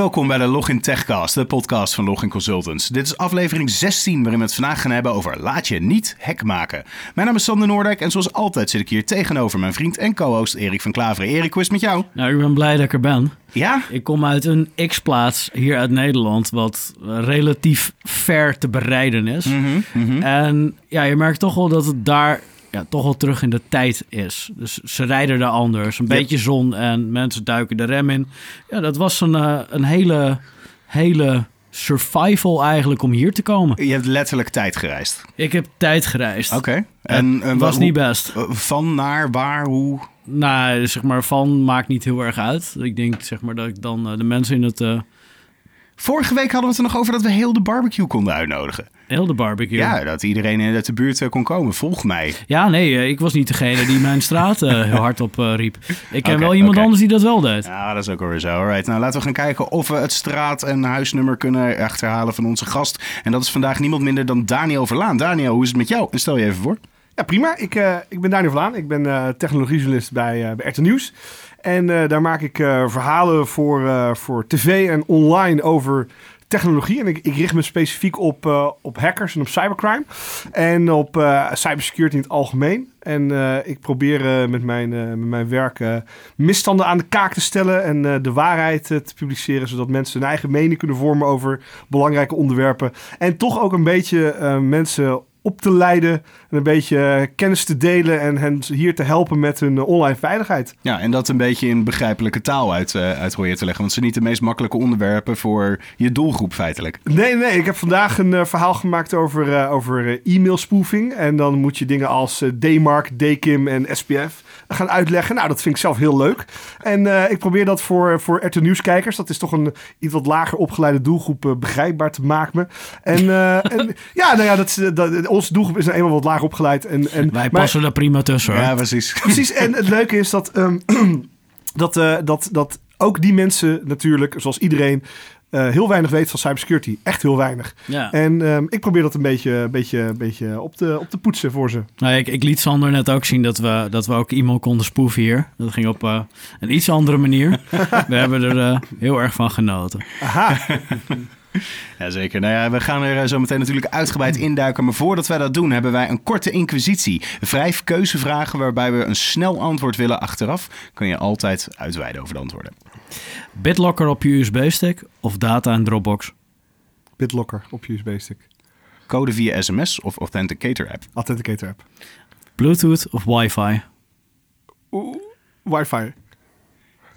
Welkom bij de Login Techcast, de podcast van Login Consultants. Dit is aflevering 16 waarin we het vandaag gaan hebben over laat je niet hack maken. Mijn naam is Sander Noordijk en zoals altijd zit ik hier tegenover mijn vriend en co-host Erik van Klaveren. Erik, hoe is met jou? Nou, ik ben blij dat ik er ben. Ja? Ik kom uit een X-plaats hier uit Nederland, wat relatief ver te bereiden is. Mhm, En ja, je merkt toch wel dat het daar ja, toch wel terug in de tijd is. Dus ze rijden daar anders, een Ja. beetje zon en mensen duiken de rem in. Ja, dat was een, eh, een hele, hele survival eigenlijk om hier te komen. Je hebt letterlijk tijd gereisd. Ik heb tijd gereisd. Oké. En eh, was hoe- niet best. eh, Van, naar, waar, hoe? Nou, zeg maar, van maakt niet heel erg uit. Ik denk zeg maar dat ik dan de mensen in het... Vorige week hadden we het er nog over dat we heel de barbecue konden uitnodigen. Heel de barbecue. Ja, dat iedereen uit de buurt eh, kon komen. Volg mij. Ja, nee, eh, ik was niet degene die mijn straat eh, heel hard op eh, riep. Ik ken wel iemand anders die dat wel deed. Ja, dat is ook alweer zo. Alright, nou laten we gaan kijken of we het straat- en huisnummer kunnen achterhalen van onze gast. En dat is vandaag niemand minder dan Daniel Verlaan. Daniel, hoe is het met jou? En stel je even voor. Ja, prima. Ik, eh, ik ben Daniel Vlaan. Ik ben eh technologiejournalist bij, eh bij RT Nieuws. En eh, daar maak ik eh, verhalen voor, eh, voor tv en online over technologie. En ik, ik richt me specifiek op, eh, op hackers en op cybercrime. En op eh, cybersecurity in het algemeen. En eh, ik probeer met, mijn, met mijn werk misstanden aan de kaak te stellen. En de waarheid te publiceren. Zodat mensen hun eigen mening kunnen vormen over belangrijke onderwerpen. En toch ook een beetje mensen op te leiden en een beetje eh, kennis te delen en hen hier te helpen met hun eh, online veiligheid. Ja, en dat een beetje in begrijpelijke taal uit, je te leggen. Want het zijn niet de meest makkelijke onderwerpen voor je doelgroep feitelijk. Nee, nee, ik heb vandaag een verhaal gemaakt over, eh, over eh, e-mail spoofing. En dan moet je dingen als DMARC, DKIM en SPF gaan uitleggen. Nou, dat vind ik zelf heel leuk. En eh, ik probeer dat voor, voor RT Nieuwskijkers, dat is toch een iets wat lager opgeleide doelgroep, eh, begrijpbaar te maken. En, eh, en ja, nou ja, dat, onze doelgroep is nou eenmaal wat laag opgeleid. En, en, Wij maar- passen er prima tussen hoor. Ja, precies. Precies, en het leuke is dat, ehm, dat, eh, dat, dat ook die mensen natuurlijk, zoals iedereen, eh, heel weinig weet van cybersecurity. Echt heel weinig. Ja. En ehm, ik probeer dat een beetje, beetje, beetje op, te, op te poetsen voor ze. Nou, ik, ik liet Sander net ook zien dat we, dat we ook e-mail konden spoeven hier. Dat ging op eh, een iets andere manier. we hebben er eh, heel erg van genoten. Aha, Jazeker. Nou ja, we gaan er zo meteen natuurlijk uitgebreid induiken. Maar voordat wij dat doen, hebben wij een korte inquisitie. Vijf keuzevragen waarbij we een snel antwoord willen achteraf. Kun je altijd uitweiden over de antwoorden. BitLocker op je USB-stick of data in Dropbox? BitLocker op je USB-stick. Code via sms of Authenticator app. Authenticator app. Bluetooth of wifi? Oeh, wifi.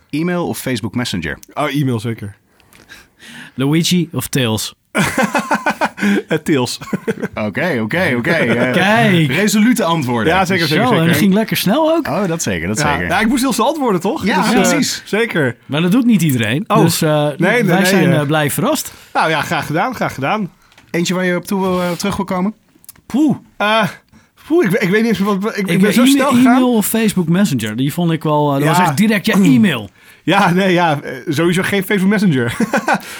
E-mail of Facebook Messenger. Oh, e-mail zeker. Luigi of Tails? Uh, Tails. Oké, oké, oké. Eh, Kijk! Resolute antwoorden. Ja, zeker, zeker, Zo, en zeker. dat ging lekker snel ook. Oh, dat zeker, dat Ja, zeker. ja, ik moest heel snel antwoorden, toch? Ja, eh, precies. zeker. Maar dat doet niet iedereen. Oh. Dus eh, nee, wij nee, zijn eh. eh, blij verrast. Nou ja, graag gedaan, graag gedaan. Eentje waar je op toe wil, eh, terug wil komen? Poeh. Eh, poeh, ik, ik weet niet eens wat... Ik, ik, ben zo e- snel gegaan. E-mail of Facebook Messenger, die vond ik wel... eh, dat Ja. was echt direct je e-mail. Ja, nee, ja, eh, sowieso geen Facebook Messenger.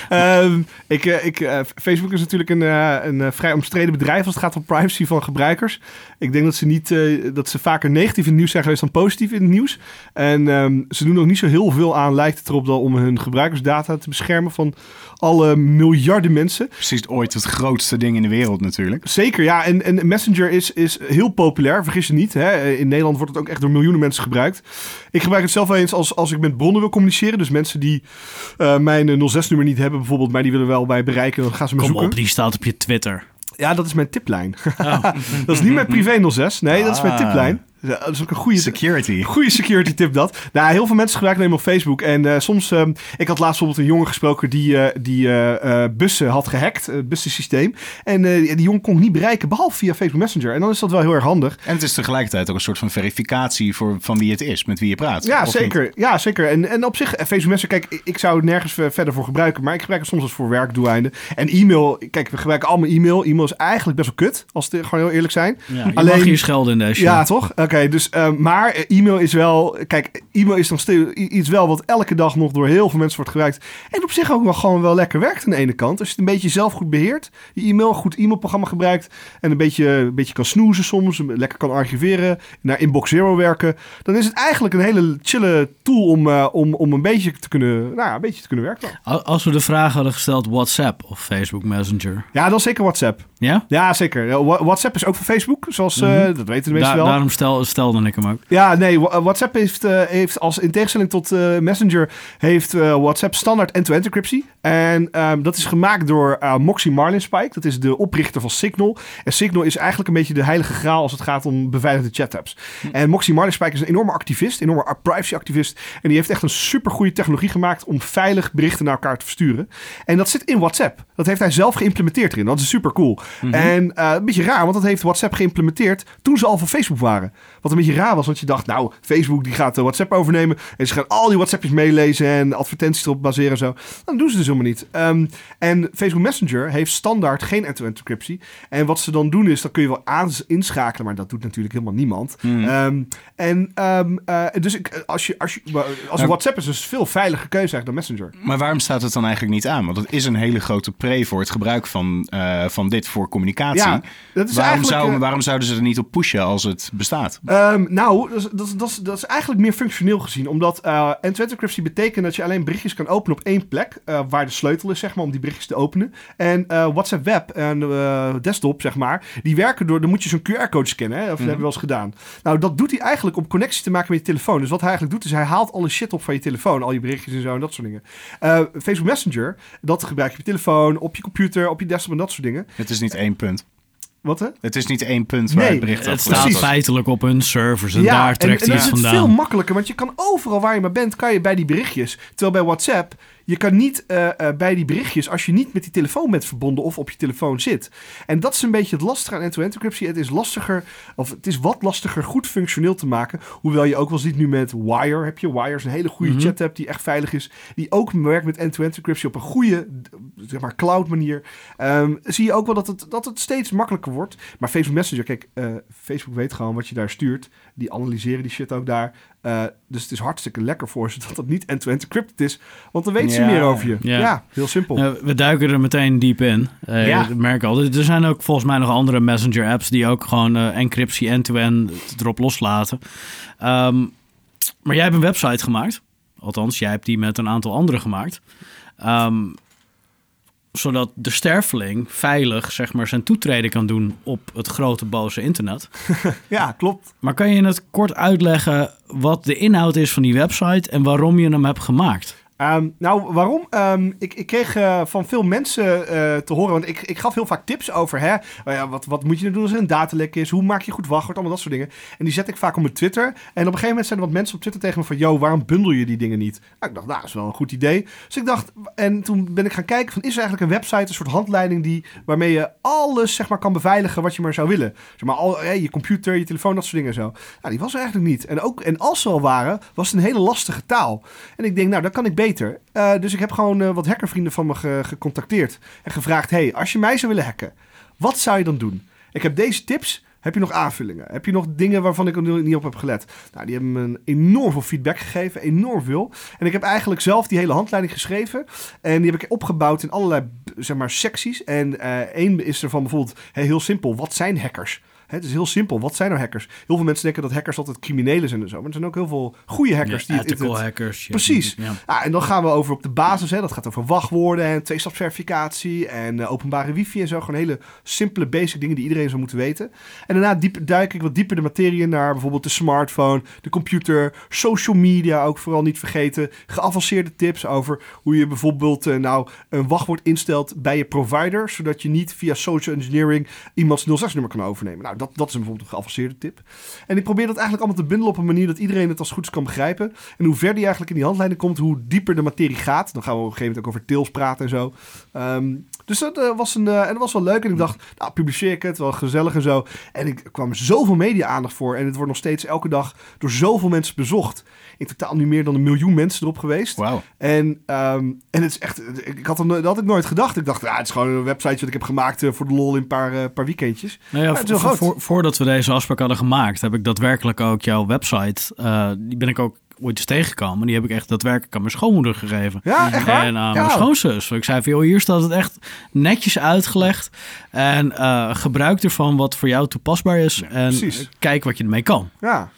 Ehm, ik, eh, ik, eh, Facebook is natuurlijk een, een vrij omstreden bedrijf als het gaat om privacy van gebruikers. Ik denk dat ze, niet, eh, dat ze vaker negatief in het nieuws zijn geweest dan positief in het nieuws. En ehm, ze doen ook niet zo heel veel aan, lijkt het erop, dan om hun gebruikersdata te beschermen van alle miljarden mensen. Precies ooit het grootste ding in de wereld natuurlijk. Zeker, ja. En, en Messenger is, is heel populair, vergis je niet. Hè. In Nederland wordt het ook echt door miljoenen mensen gebruikt. Ik gebruik het zelf wel eens als, als ik met bronnen wil communiceren. Dus mensen die eh, mijn eh, 06-nummer niet hebben bijvoorbeeld, maar die willen wel bij bereiken, dan gaan ze me Kom zoeken. op, die staat op je Twitter. Ja, dat is mijn tiplijn. Oh. dat is niet mijn privé 06. Nee, dat is mijn Ah. tiplijn. Dat is ook een goede... Security. Goede security tip dat. Nou, heel veel mensen gebruiken hem op Facebook. En eh, soms, ehm, ik had laatst bijvoorbeeld een jongen gesproken die, eh, die eh, eh, bussen had gehackt, het bussensysteem. En eh, die jongen kon ik niet bereiken, behalve via Facebook Messenger. En dan is dat wel heel erg handig. En het is tegelijkertijd ook een soort van verificatie voor, van wie het is, met wie je praat. Ja, zeker. Ja, zeker. En, en op zich, Facebook Messenger, kijk, ik- zou het nergens ver- verder voor gebruiken. Maar ik gebruik het soms als voor werkdoeleinden. En e-mail, kijk, we gebruiken allemaal e-mail. E-mail is eigenlijk best wel kut, als we gewoon heel eerlijk zijn. Ja, je Alleen- mag hier schelden in deze show. Ja, toch? Oké, Oké, dus, eh, maar eh, e-mail is wel... Kijk, e-mail is nog steeds iets wel wat elke dag nog door heel veel mensen wordt gebruikt. En op zich ook wel gewoon wel lekker werkt aan de ene kant. Als je het een beetje zelf goed beheert, je e-mail, een goed e-mailprogramma gebruikt... en een beetje, een beetje kan snoezen soms, lekker kan archiveren, naar Inbox Zero werken... dan is het eigenlijk een hele chille tool om, eh, om, om een beetje te kunnen, nou een beetje te kunnen werken. Al- Als we de vraag hadden gesteld WhatsApp of Facebook Messenger. Ja, dan zeker WhatsApp. Ja? Ja, zeker. WhatsApp is ook van Facebook, zoals eh, Mhm. dat weten de mensen Da- wel. daarom stel, stelde ik hem ook. Ja, nee, WhatsApp heeft, eh, heeft als in tegenstelling tot eh, Messenger, heeft WhatsApp standaard end-to-end encryptie. En ehm, dat is gemaakt door Moxie Marlinspike. Dat is de oprichter van Signal. En Signal is eigenlijk een beetje de heilige graal als het gaat om beveiligde chat-apps. En Moxie Marlinspike is een enorme activist, een enorme privacy-activist. En die heeft echt een supergoeie technologie gemaakt om veilig berichten naar elkaar te versturen. En dat zit in WhatsApp. Dat heeft hij zelf geïmplementeerd erin. Dat is super cool. En eh, een beetje raar, want dat heeft WhatsApp geïmplementeerd toen ze al van Facebook waren. Wat een beetje raar was, want je dacht, nou, Facebook die gaat eh, WhatsApp overnemen. En ze gaan al die WhatsAppjes meelezen en advertenties erop baseren en zo. Nou, dat doen ze dus helemaal niet. Ehm, en Facebook Messenger heeft standaard geen end-to-end encryptie. En wat ze dan doen is, dan kun je wel aan inschakelen, maar dat doet natuurlijk helemaal niemand. Ehm, en ehm, eh, dus ik, als je, als je, als Maar- WhatsApp is dus veel veiliger keuze eigenlijk dan Messenger. Maar waarom staat het dan eigenlijk niet aan? Want het is een hele grote pre voor het gebruik van, van dit voor communicatie. Ja, dat is waarom, zou, eh, waarom zouden ze er niet op pushen als het bestaat? Ehm, nou, dat is, dat, is, dat, is, dat is eigenlijk meer functioneel gezien. Omdat end-to-end encryptie betekent dat je alleen berichtjes kan openen op één plek. eh, waar de sleutel is, zeg maar, om die berichtjes te openen. En eh, WhatsApp Web en desktop, zeg maar, die werken door... Dan moet je zo'n QR-code scannen, hè? Of dat hebben we wel eens gedaan. Nou, dat doet hij eigenlijk om connectie te maken met je telefoon. Dus wat hij eigenlijk doet, is hij haalt alle shit op van je telefoon. Al je berichtjes en zo en dat soort dingen. Facebook Messenger, dat gebruik je op je telefoon, op je computer, op je desktop en dat soort dingen. Het is niet één punt. Wat, hè? Het is niet één punt waar Nee, het bericht Het staat Precies. feitelijk op hun servers en daar trekt en, hij en het dat is het vandaan. veel makkelijker, want je kan overal waar je maar bent, kan je bij die berichtjes. Terwijl bij WhatsApp, je kan niet eh, eh, bij die berichtjes als je niet met die telefoon bent verbonden of op je telefoon zit. En dat is een beetje het lastige aan end-to-end encryptie. Het is lastiger, of het is wat lastiger goed functioneel te maken. Hoewel je ook wel ziet nu met Wire heb je. Wire is een hele goede Mhm. chat app die echt veilig is. Die ook werkt met end-to-end encryptie op een goede, zeg maar, cloud manier. Ehm, zie je ook wel dat het, dat het steeds makkelijker wordt. Maar Facebook Messenger, kijk, eh, Facebook weet gewoon wat je daar stuurt. Die analyseren die shit ook daar. Eh, dus het is hartstikke lekker voor ze dat het niet end-to-end encrypted is. Want dan weten ze meer over je. Ja, Ja. heel simpel. Eh, we duiken er meteen diep in. Eh Ja. Dat merk ik al. Er zijn ook volgens mij nog andere messenger apps die ook gewoon eh, encryptie end-to-end erop loslaten. Ehm, maar jij hebt een website gemaakt. Althans, jij hebt die met een aantal anderen gemaakt. Ehm, zodat de sterfeling veilig zeg maar, zijn toetreden kan doen op het grote boze internet. ja, klopt. Maar kan je het kort uitleggen wat de inhoud is van die website en waarom je hem hebt gemaakt? Ehm, nou, waarom? Ehm, ik, ik kreeg eh, van veel mensen eh, te horen, want ik, ik gaf heel vaak tips over, hè, nou wat, wat moet je nou doen als er een datalek is? Hoe maak je goed wachtwoord? Allemaal dat soort dingen. En die zet ik vaak op mijn Twitter. En op een gegeven moment zijn er wat mensen op Twitter tegen me van, yo, waarom bundel je die dingen niet? Nou, ik dacht, nou, dat is wel een goed idee. Dus ik dacht, en toen ben ik gaan kijken van, is er eigenlijk een website, een soort handleiding die, waarmee je alles, zeg maar, kan beveiligen wat je maar zou willen? Zeg maar, al, je computer, je telefoon, dat soort dingen en zo. Nou, die was er eigenlijk niet. En, ook, en als ze al waren, was het een hele lastige taal. En ik denk, nou, dat kan ik beter. Eh, dus ik heb gewoon eh, wat hackervrienden van me ge- gecontacteerd. En gevraagd, hey, als je mij zou willen hacken, wat zou je dan doen? Ik heb deze tips. Heb je nog aanvullingen? Heb je nog dingen waarvan ik er niet op heb gelet? Nou, die hebben me een enorm veel feedback gegeven. Enorm veel. En ik heb eigenlijk zelf die hele handleiding geschreven. En die heb ik opgebouwd in allerlei zeg maar, secties. En eh, één is er van bijvoorbeeld hey, heel simpel. Wat zijn hackers? Het is heel simpel. Wat zijn nou hackers? Heel veel mensen denken dat hackers altijd criminelen zijn en zo. Maar er zijn ook heel veel goede hackers. die het ethical internet- hackers. ja. Precies. Ja. Ja, en dan gaan we over op de basis. Hè. Dat gaat over wachtwoorden en tweestapsverificatie en eh, openbare wifi en zo. Gewoon hele simpele basic dingen die iedereen zou moeten weten. En daarna diep, duik ik wat dieper de materie naar bijvoorbeeld de smartphone, de computer, social media ook vooral niet vergeten. Geavanceerde tips over hoe je bijvoorbeeld eh, nou een wachtwoord instelt bij je provider, zodat je niet via social engineering iemands 06-nummer kan overnemen. Nou, dat, dat is bijvoorbeeld een geavanceerde tip. En ik probeer dat eigenlijk allemaal te bundelen op een manier dat iedereen het als goed kan begrijpen. En hoe verder je eigenlijk in die handleiding komt, hoe dieper de materie gaat. Dan gaan we op een gegeven moment ook over tails praten en zo. Ehm, dus dat eh, was een, eh, en dat was wel leuk. En ik dacht, nou, publiceer ik het, wel gezellig en zo. En ik kwam zoveel media-aandacht voor. En het wordt nog steeds elke dag door zoveel mensen bezocht. In totaal nu meer dan een miljoen mensen erop geweest. Wauw. En, ehm, en het is echt, ik had, er, dat had ik nooit gedacht. Ik dacht, ja, het is gewoon een website wat ik heb gemaakt eh, voor de lol in een paar, paar weekendjes. Nou ja, Ja, het is voor, voordat we deze afspraak hadden gemaakt, heb ik daadwerkelijk ook jouw website. eh, die ben ik ook ooit eens tegengekomen. Die heb ik echt daadwerkelijk aan mijn schoonmoeder gegeven. Ja, echt waar? En aan Ja. mijn schoonzus. Ik zei van, joh, hier staat het echt netjes uitgelegd. En eh, gebruik ervan wat voor jou toepasbaar is. en precies. kijk wat je ermee kan. Ja.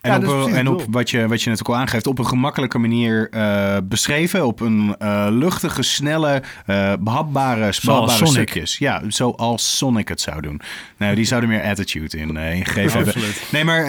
En, Ja, op, een- en wat je, wat je net ook al aangeeft, op een gemakkelijke manier eh, beschreven. Op een eh, luchtige, snelle, eh behapbare, behapbare stukjes. Ja, zoals Sonic het zou doen. Nou, die zouden meer attitude in, in gegeven hebben. Nee, maar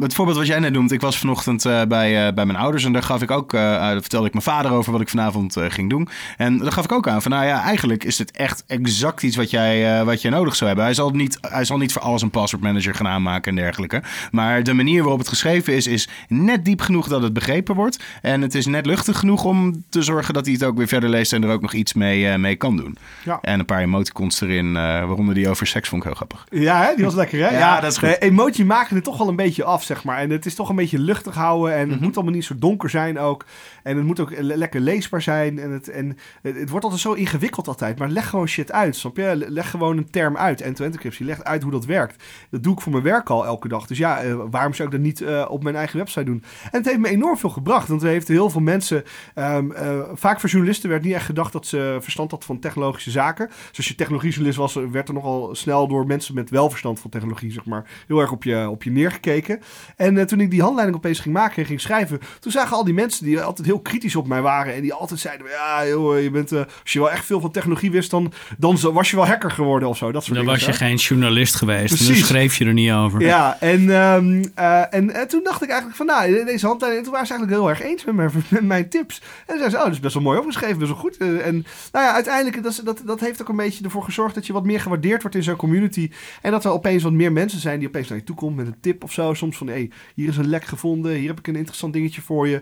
het voorbeeld wat jij net noemt. Ik was vanochtend bij, bij mijn ouders en daar gaf ik ook, daar vertelde ik mijn vader over wat ik vanavond ging doen. En daar gaf ik ook aan van, nou ja, eigenlijk is dit echt exact iets wat jij, wat jij nodig zou hebben. Hij zal, niet, hij zal niet voor alles een password manager gaan aanmaken en dergelijke. Maar de manier waarop het geschreven is, is net diep genoeg dat het begrepen wordt. En het is net luchtig genoeg om te zorgen dat hij het ook weer verder leest en er ook nog iets mee, eh, mee kan doen. Ja. En een paar emoticons erin, eh, waaronder die over seks vond ik heel grappig. Ja, hè? die was lekker, hè? Ja, dat is goed. De emoji maken het toch wel een beetje af, zeg maar. En het is toch een beetje luchtig houden. En het Mhm. moet allemaal niet zo donker zijn ook. En het moet ook le- lekker leesbaar zijn. En, het, en het, het wordt altijd zo ingewikkeld altijd. Maar leg gewoon shit uit, snap je? Leg gewoon een term uit. End-to-end encryptie. Leg uit hoe dat werkt. Dat doe ik voor mijn werk al elke dag. Dus ja, eh, waarom zou ik dat niet eh, op mijn eigen website doen? En het heeft me enorm veel gebracht. Want er heeft heel veel mensen... ehm, eh, vaak voor journalisten werd niet echt gedacht dat ze verstand hadden van technologische zaken. Dus als je technologiejournalist was, werd er nogal snel door mensen met wel verstand van technologie, zeg maar, heel erg op je, op je neergekeken. En eh, toen ik die handleiding opeens ging maken en ging schrijven, toen zagen al die mensen die altijd heel kritisch op mij waren en die altijd zeiden, ja joh, je bent, als je wel echt veel van technologie wist, dan, dan was je wel hacker geworden of zo. Dat soort Dan dingen, was je hè? geen journalist geweest. En dan Precies. schreef je er niet over. Ja, en, ehm, eh, en, en toen dacht ik eigenlijk van, nou, deze handleiding, en toen waren ze eigenlijk heel erg eens met mijn, met mijn tips. En toen zeiden ze, oh, dat is best wel mooi opgeschreven, best wel goed. Eh, en nou ja, uiteindelijk, dat, dat, dat heeft ook een beetje ervoor gezorgd dat je wat meer gewaardeerd wordt in zo'n community. En dat er opeens wat meer mensen zijn die opeens naar je toe komen met een tip of zo. Soms van, hé, hey, hier is een lek gevonden, hier heb ik een interessant dingetje voor je.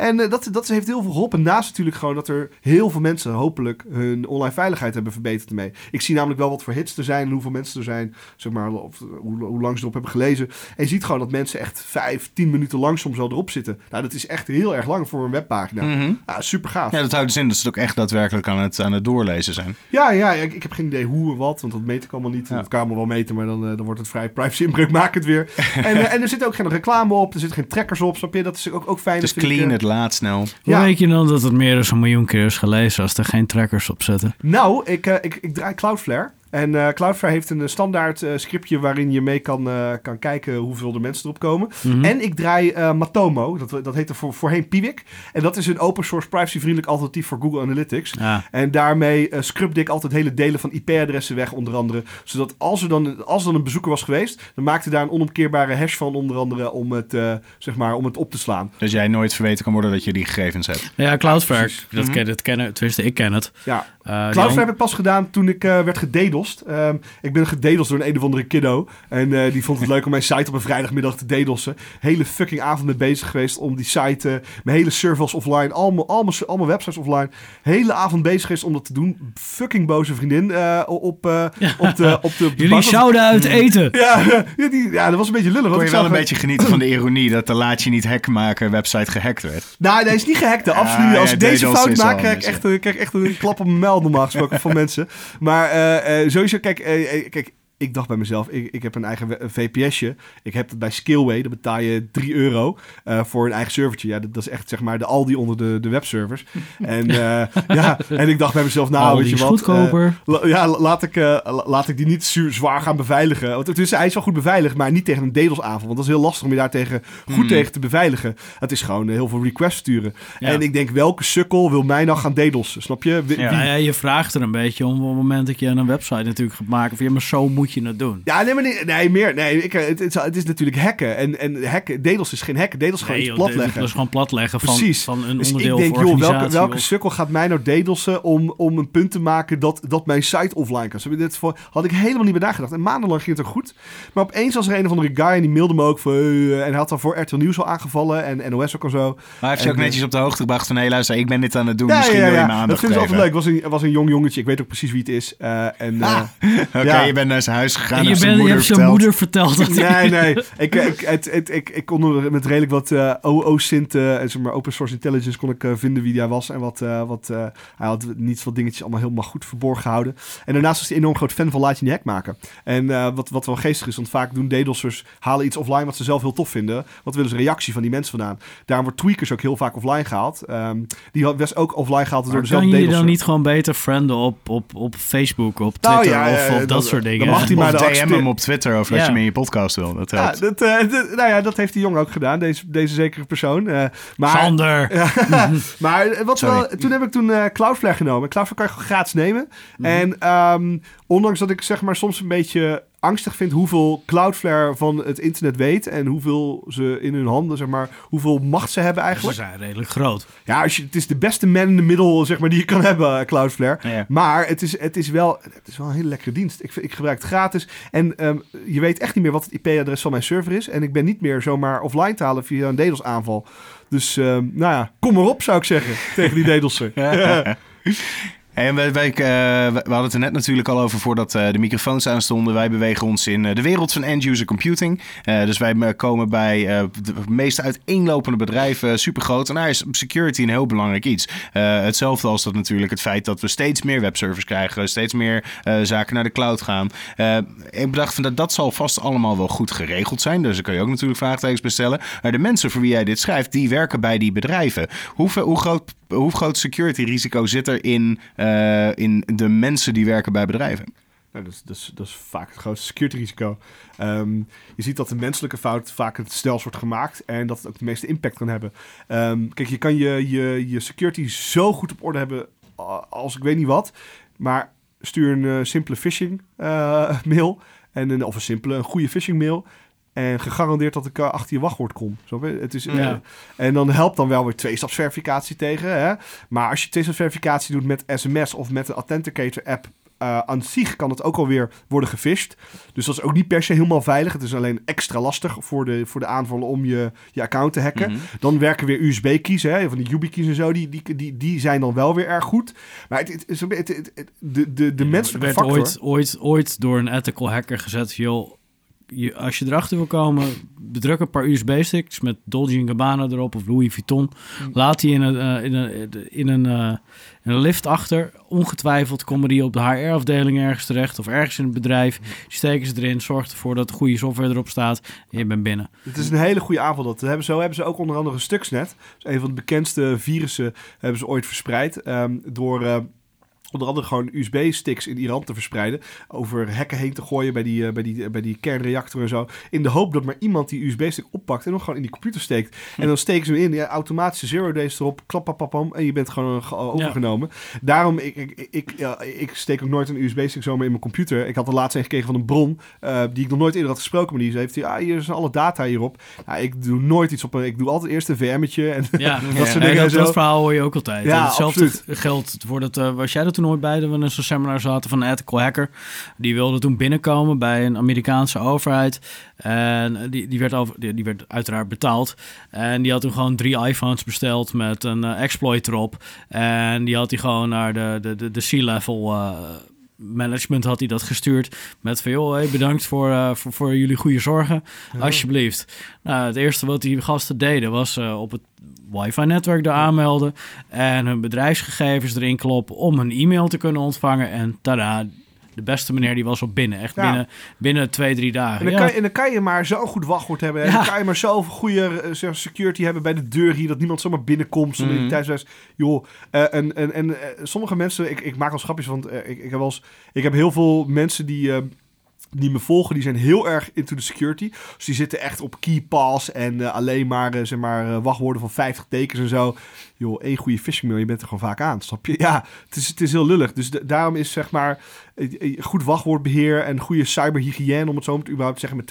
En eh, dat, dat heeft heel veel geholpen. Naast natuurlijk gewoon dat er heel veel mensen hopelijk hun online veiligheid hebben verbeterd ermee. Ik zie namelijk wel wat voor hits er zijn en hoeveel mensen er zijn, zeg maar, of, eh, hoe, hoe lang ze erop hebben gelezen. En je ziet gewoon dat mensen echt vijf, tien minuten lang soms wel erop zitten. Nou, dat is echt heel erg lang voor een webpagina. Mhm. Ja, super gaaf. Ja, dat houdt dus in dat ze het ook echt daadwerkelijk aan het, aan het doorlezen zijn. Ja, ja, ik, ik heb geen idee hoe en wat, want dat meet ik allemaal niet. Ja. Dat kan allemaal wel meten, maar dan, eh, dan wordt het vrij privacy inbreukmakend weer. en, en er zit ook geen reclame op, er zitten geen trackers op, snap je? Dat is ook, ook fijn. Het is clean, het laat snel. Hoe weet je dan dat het meer dan een miljoen keer is gelezen als er geen trackers op zitten? Nou, ik, eh, ik, ik draai Cloudflare. En eh, Cloudflare heeft een eh, standaard eh, scriptje waarin je mee kan, eh, kan kijken hoeveel er mensen erop komen. Mhm. En ik draai eh, Matomo, dat, dat heette voor, voorheen Piwik. En dat is een open source privacyvriendelijk alternatief voor Google Analytics. Ja. En daarmee uh, scrubde ik altijd hele delen van IP-adressen weg, onder andere. Zodat als er, dan, als er dan een bezoeker was geweest, dan maakte daar een onomkeerbare hash van, onder andere, om het, eh, zeg maar, om het op te slaan. Dus jij nooit verweten kan worden dat je die gegevens hebt. Ja, Cloudflare, dat, Mhm. ken, dat kennen, tenminste ik ken het. Ja, Cloudflare heb ik pas gedaan toen ik eh, werd gededost. Ehm, ik ben gededost door een een of andere kiddo. En eh, die vond het leuk om mijn site op een vrijdagmiddag te dedossen. Hele fucking avond mee bezig geweest om die site... eh, mijn hele servers offline, allemaal, allemaal, allemaal websites offline. Hele avond bezig geweest om dat te doen. Fucking boze vriendin eh, op, eh, op de, op de, op de Jullie zouden uit eten. Ja, ja, die, ja, dat was een beetje lullig. Kon want je ik wel zag een beetje genieten van de ironie dat de laat je niet hack maken website gehackt werd. Nou, nee, is niet gehackt. hè. Absoluut. ja, Als ik deze fout maak, krijg ik, echt, een- krijg ik echt een klap op mijn mijl normaal gesproken van mensen. Maar eh, eh, sowieso, kijk, eh, eh, kijk, ik dacht bij mezelf, ik, ik heb een eigen VPS'je. Ik heb het bij Skillway, daar betaal je 3 euro eh, voor een eigen servertje. Ja, dat, dat is echt zeg maar de Aldi onder de, de webservers. En, eh, ja, en ik dacht bij mezelf, nou, Aldi weet je is wat. goedkoper. eh, la- ja, la- laat ik, eh, la- laat ik die niet zu- zwaar gaan beveiligen. Want tussen, hij is wel goed beveiligd, maar niet tegen een DDoS-aanval. Want dat is heel lastig om je daar tegen, goed Hmm. tegen te beveiligen. Het is gewoon heel veel requests sturen. Ja. En ik denk, welke sukkel wil mij nou gaan DDoS'en? Snap je? Wie- Ja. wie- ja, je vraagt er een beetje om op het moment dat je een website natuurlijk gaat maken. Van, ja, maar zo moet je het doen. Ja, nee, maar nee, nee meer. Nee, ik, eh, het, het, is- het is natuurlijk hacken. En, en hacken, DDoS is geen hacken. DDoS is gewoon Nee, iets joh, platleggen. Dat is gewoon platleggen van, Precies. van een Dus onderdeel ik denk, joh, organisatie. welke, welke of- sukkel gaat mij nou DDoS'en om, om een punt te maken dat, dat mijn site offline kan? Zo, Dit voor, had ik helemaal niet bij nagedacht. En maandenlang ging het er goed. Maar opeens was er een of andere guy en die mailde me ook van... eh, en had dan voor RTL Nieuws al aangevallen en NOS ook al zo. Maar hij heeft je ook eh, netjes op de hoogte gebracht van... hé, luister, ik ben dit aan het doen. Ja, Misschien ja, wil je ja. me Dat vind ik altijd leuk. Het was een, was een jong jongetje. Ik weet ook precies wie het is. Eh, en, eh, Ah, Oké, Ja. je bent naar zijn huis gegaan En je, bent, je hebt zijn verteld. moeder verteld dat Nee, nee. Ik, ik, het, het, ik, ik kon er met redelijk wat eh OO-sint en zeg maar open source intelligence kon ik eh, vinden wie hij was. En wat, eh, wat eh, hij had niet veel dingetjes allemaal helemaal goed verborgen gehouden. En daarnaast was hij enorm groot fan van Laat je niet hack maken. En eh, wat, wat wel geestig is, want vaak doen DDoS'ers halen iets offline wat ze zelf heel tof vinden. Wat willen ze reactie van die mensen vandaan? Daarom wordt Tweakers ook heel vaak offline gehaald. Ehm, die had- was ook offline gehaald door dezelfde kan je je DDoS'er. dan niet gewoon beter frienden op, op, op Facebook, op Twitter Nou ja, of, eh, of dat, dat- soort dingen? Mag hij maar Of de DM hem op Twitter over dat Ja. je hem in je podcast wil. Dat Ja, helpt. dat, eh, dat- nou ja, dat heeft die jongen ook gedaan, deze, deze zekere persoon. Eh, maar, Sander. Ja, maar wat wel, toen heb ik toen eh, Cloudflare genomen. Cloudflare kan je gratis nemen. Mhm. En ehm, ondanks dat ik zeg maar soms een beetje angstig vind hoeveel Cloudflare van het internet weet en hoeveel ze in hun handen, zeg maar, hoeveel macht ze hebben Ze eigenlijk. zijn redelijk groot. Ja, als je, het is de beste man in de middel, zeg maar, die je kan hebben, eh, Cloudflare. Ja. Maar het is, het, is wel, het is wel een hele lekkere dienst. Ik, ik gebruik het gratis. En ehm, je weet echt niet meer wat het IP-adres van mijn server is. En ik ben niet meer zomaar offline te halen via een DDoS-aanval. Dus, ehm, nou ja, kom maar op, zou ik zeggen, tegen die DDoS'er. En wij, wij, eh, we hadden het er net natuurlijk al over voordat eh, de microfoons aanstonden. Wij bewegen ons in eh, de wereld van end-user computing. Dus wij komen bij de meest uiteenlopende bedrijven, super groot. En daar is security een heel belangrijk iets. Hetzelfde als dat natuurlijk het feit dat we steeds meer webservers krijgen, steeds meer zaken naar de cloud gaan. Ik bedacht van dat dat zal vast allemaal wel goed geregeld zijn. Dus daar kun je ook natuurlijk vraagtekens bij stellen. Maar de mensen voor wie jij dit schrijft, die werken bij die bedrijven. Hoeveel, hoe groot hoe groot security risico zit er in, eh, in de mensen die werken bij bedrijven? Nou, dat, is, dat, is, dat is vaak het grootste security risico. Ehm, je ziet dat de menselijke fout vaak het snelst wordt gemaakt en dat het ook de meeste impact kan hebben. Ehm, kijk, je kan je, je, je security zo goed op orde hebben als ik weet niet wat, maar stuur een eh, simpele phishing eh, mail en een, of een simpele, een goede phishing mail. En gegarandeerd dat ik eh, achter je wachtwoord kom. Zo, het is, eh, Ja. en dan helpt dan wel weer tweestapsverificatie tegen. Hè? Maar als je tweestapsverificatie doet met sms of met een authenticator app eh, aan zich kan het ook alweer worden gefisht. Dus dat is ook niet per se helemaal veilig. Het is alleen extra lastig voor de, voor de aanvallen om je, je account te hacken. Mhm. Dan werken weer USB-keys, hè, van die YubiKeys en zo. Die, die, die, die zijn dan wel weer erg goed. Maar het, het, de, de, de menselijke werd factor... ooit, ooit, ooit door een ethical hacker gezet, joh, je, als je erachter wil komen, bedruk een paar USB-sticks met Dolce Gabbana erop of Louis Vuitton. Hm. Laat die in een, eh, in een, in een, eh, in een lift achter. Ongetwijfeld komen die op de HR-afdeling ergens terecht of ergens in het bedrijf. Hm. Die steken ze erin, zorgt ervoor dat de goede software erop staat en je bent binnen. Het is een hele goede aanval. Dat hebben, zo hebben ze ook onder andere Stuxnet. Dus een van de bekendste virussen hebben ze ooit verspreid. ehm, door eh, onder andere gewoon USB-sticks in Iran te verspreiden. Over hekken heen te gooien bij die, eh, bij, die, bij die kernreactor en zo. In de hoop dat maar iemand die USB-stick oppakt en nog gewoon in die computer steekt. En dan steken ze hem in. Ja, automatische zero days erop. Klap, pap, pap, pam, En je bent gewoon ge- overgenomen. Daarom, ik, ik, ik, ik steek ook nooit een USB-stick zomaar in mijn computer. Ik had de laatst een gekregen van een bron eh, die ik nog nooit eerder had gesproken. Maar die heeft, ja, hier zijn alle data hierop. Nou, ik doe nooit iets op. Ik doe altijd eerst een VM'tje en Ja, dat soort dingen en dat, zo. dat verhaal hoor je ook altijd. Ja, Hetzelfde absoluut. geldt voor dat. eh, was jij er toen ooit bij dat we zo'n seminar zaten van een ethical hacker? Die wilde toen binnenkomen bij een Amerikaanse overheid. En die, die, werd over, die, die werd uiteraard betaald. En die had toen gewoon drie iPhones besteld met een eh, exploit erop. En die had hij gewoon naar de, de, de, de C-level. Management had hij dat gestuurd met van joh, hey, bedankt voor, eh, voor, voor jullie goede zorgen, alsjeblieft. Nou, het eerste wat die gasten deden was eh, op het wifi-netwerk daar aanmelden en hun bedrijfsgegevens erin kloppen om een e-mail te kunnen ontvangen. En tada, de beste meneer die was al binnen. Echt Ja. binnen, binnen twee, drie dagen. En dan, Ja, kan je, en dan kan je maar zo'n goed wachtwoord hebben. En dan kan je maar zoveel goede zeg, security hebben bij de deur hier. Dat niemand zomaar binnenkomt zonder Mhm. identiteitsbewijs. Joh, eh, en, en, en eh, sommige mensen... Ik, ik maak al schapjes, want ik, ik, heb wel eens, ik heb heel veel mensen die... die me volgen, die zijn heel erg into the security. Dus die zitten echt op keypass en alleen maar, zeg maar wachtwoorden van 50 tekens en zo. Joh, één goede phishing mail, je bent er gewoon vaak aan, snap je? Ja, het is, het is heel lullig. Dus de- daarom is zeg maar eh, eh, goed wachtwoordbeheer en goede cyberhygiëne, om het zo maar te überhaupt zeggen, met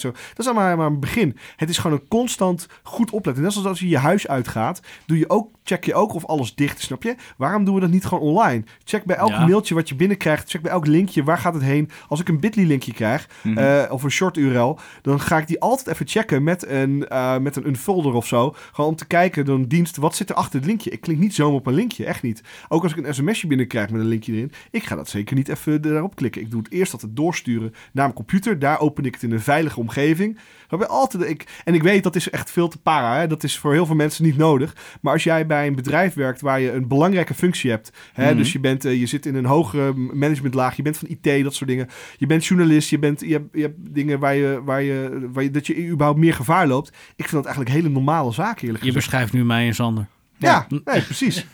zo. Dat is allemaal maar een begin. Het is gewoon een constant goed opletten. Net zoals als je je huis uitgaat, doe je ook, check je ook of alles dicht is, snap je? Waarom doen we dat niet gewoon online? Check bij elk Ja. mailtje wat je binnenkrijgt, check bij elk linkje, waar gaat het heen? Als ik een bit.ly linkje krijg, Mhm. eh, of een short URL, dan ga ik die altijd even checken met een, eh, met een, een folder of zo. Gewoon om te kijken, dan dienst, wat zit er achter het linkje? Ik klik niet zomaar op een linkje, echt niet. Ook als ik een sms'je binnenkrijg met een linkje erin, ik ga dat zeker niet even daarop klikken. Ik doe het eerst altijd doorsturen naar mijn computer. Daar open ik het in een veilige omgeving. Je altijd, ik, en ik weet, dat is echt veel te para. Hè? Dat is voor heel veel mensen niet nodig. Maar als jij bij een bedrijf werkt waar je een belangrijke functie hebt. Hè? Mhm. Dus je, bent, eh, je zit in een hogere managementlaag. Je bent van IT, dat soort dingen. Je bent journalist. Je, bent, je, hebt, je hebt dingen waar je, waar, je, waar je... Dat je überhaupt meer gevaar loopt. Ik vind dat eigenlijk hele normale zaken, eerlijk Je gezegd. beschrijft nu mij en Sander. Ja, nee, precies.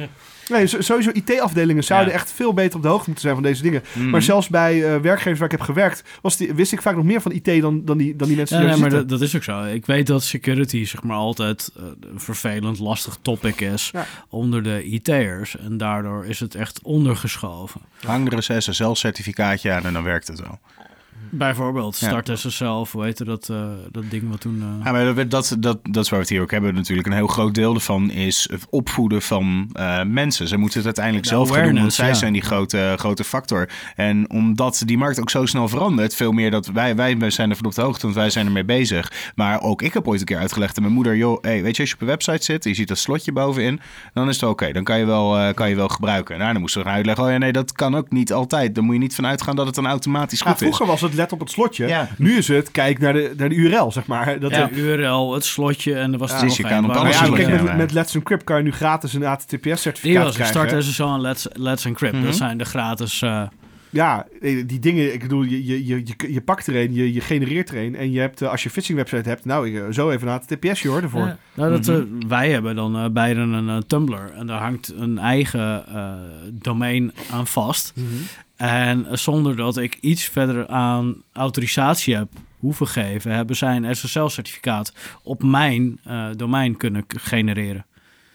Nee, sowieso IT-afdelingen zouden Ja. echt veel beter op de hoogte moeten zijn van deze dingen. Mhm. Maar zelfs bij eh, werkgevers waar ik heb gewerkt, was die, wist ik vaak nog meer van IT dan, dan, die, dan die mensen Ja, die nee, maar dat, dat is ook zo. Ik weet dat security zeg maar altijd eh, een vervelend, lastig topic is Ja. onder de IT'ers. En daardoor is het echt ondergeschoven. Hang er een SSL-certificaatje aan en dan werkt het wel. Bijvoorbeeld Ja. Start SSL, of hoe heette dat, eh, dat ding wat toen... eh, Ja, maar dat, dat, dat, dat is waar we het hier ook hebben. Natuurlijk een heel groot deel ervan is het opvoeden van eh, mensen. Ze moeten het uiteindelijk De zelf gaan doen, want zij ja. zijn die grote, grote factor. En omdat die markt ook zo snel verandert, veel meer dat wij, wij zijn ervan op de hoogte, want wij zijn ermee bezig. Maar ook ik heb ooit een keer uitgelegd aan mijn moeder, joh, hey, weet je, als je op een website zit, je ziet dat slotje bovenin, dan is het oké, dan kan je, wel, kan je wel gebruiken. Nou, dan moesten we gaan uitleggen, oh ja, nee, dat kan ook niet altijd. Dan moet je niet vanuit gaan dat het dan automatisch Ja, goed is. vroeger was het let op het slotje. Ja. Nu is het kijk naar de, naar de URL, zeg maar. Dat ja, er- URL, het slotje en er was er Precies, nog je kan op alles ja, kijk, met, Let's Encrypt kan je nu gratis een Die HTTPS-certificaat was krijgen. Start SSL en Let's, Let's Encrypt. Mhm. Dat zijn de gratis... eh, Ja, eh, die dingen, ik bedoel, je, je, je, je, je pakt er een, je, je genereert er een. En je hebt, eh, als je phishing website hebt, nou, ik, eh, zo even een HTTPS hoor, ervoor. Ja, nou, dat, Mhm. wij hebben dan eh beiden een Tumblr en daar hangt een eigen domein aan vast. Mhm. En zonder dat ik iets verder aan autorisatie heb hoeven geven, hebben zij een SSL-certificaat op mijn domein kunnen genereren.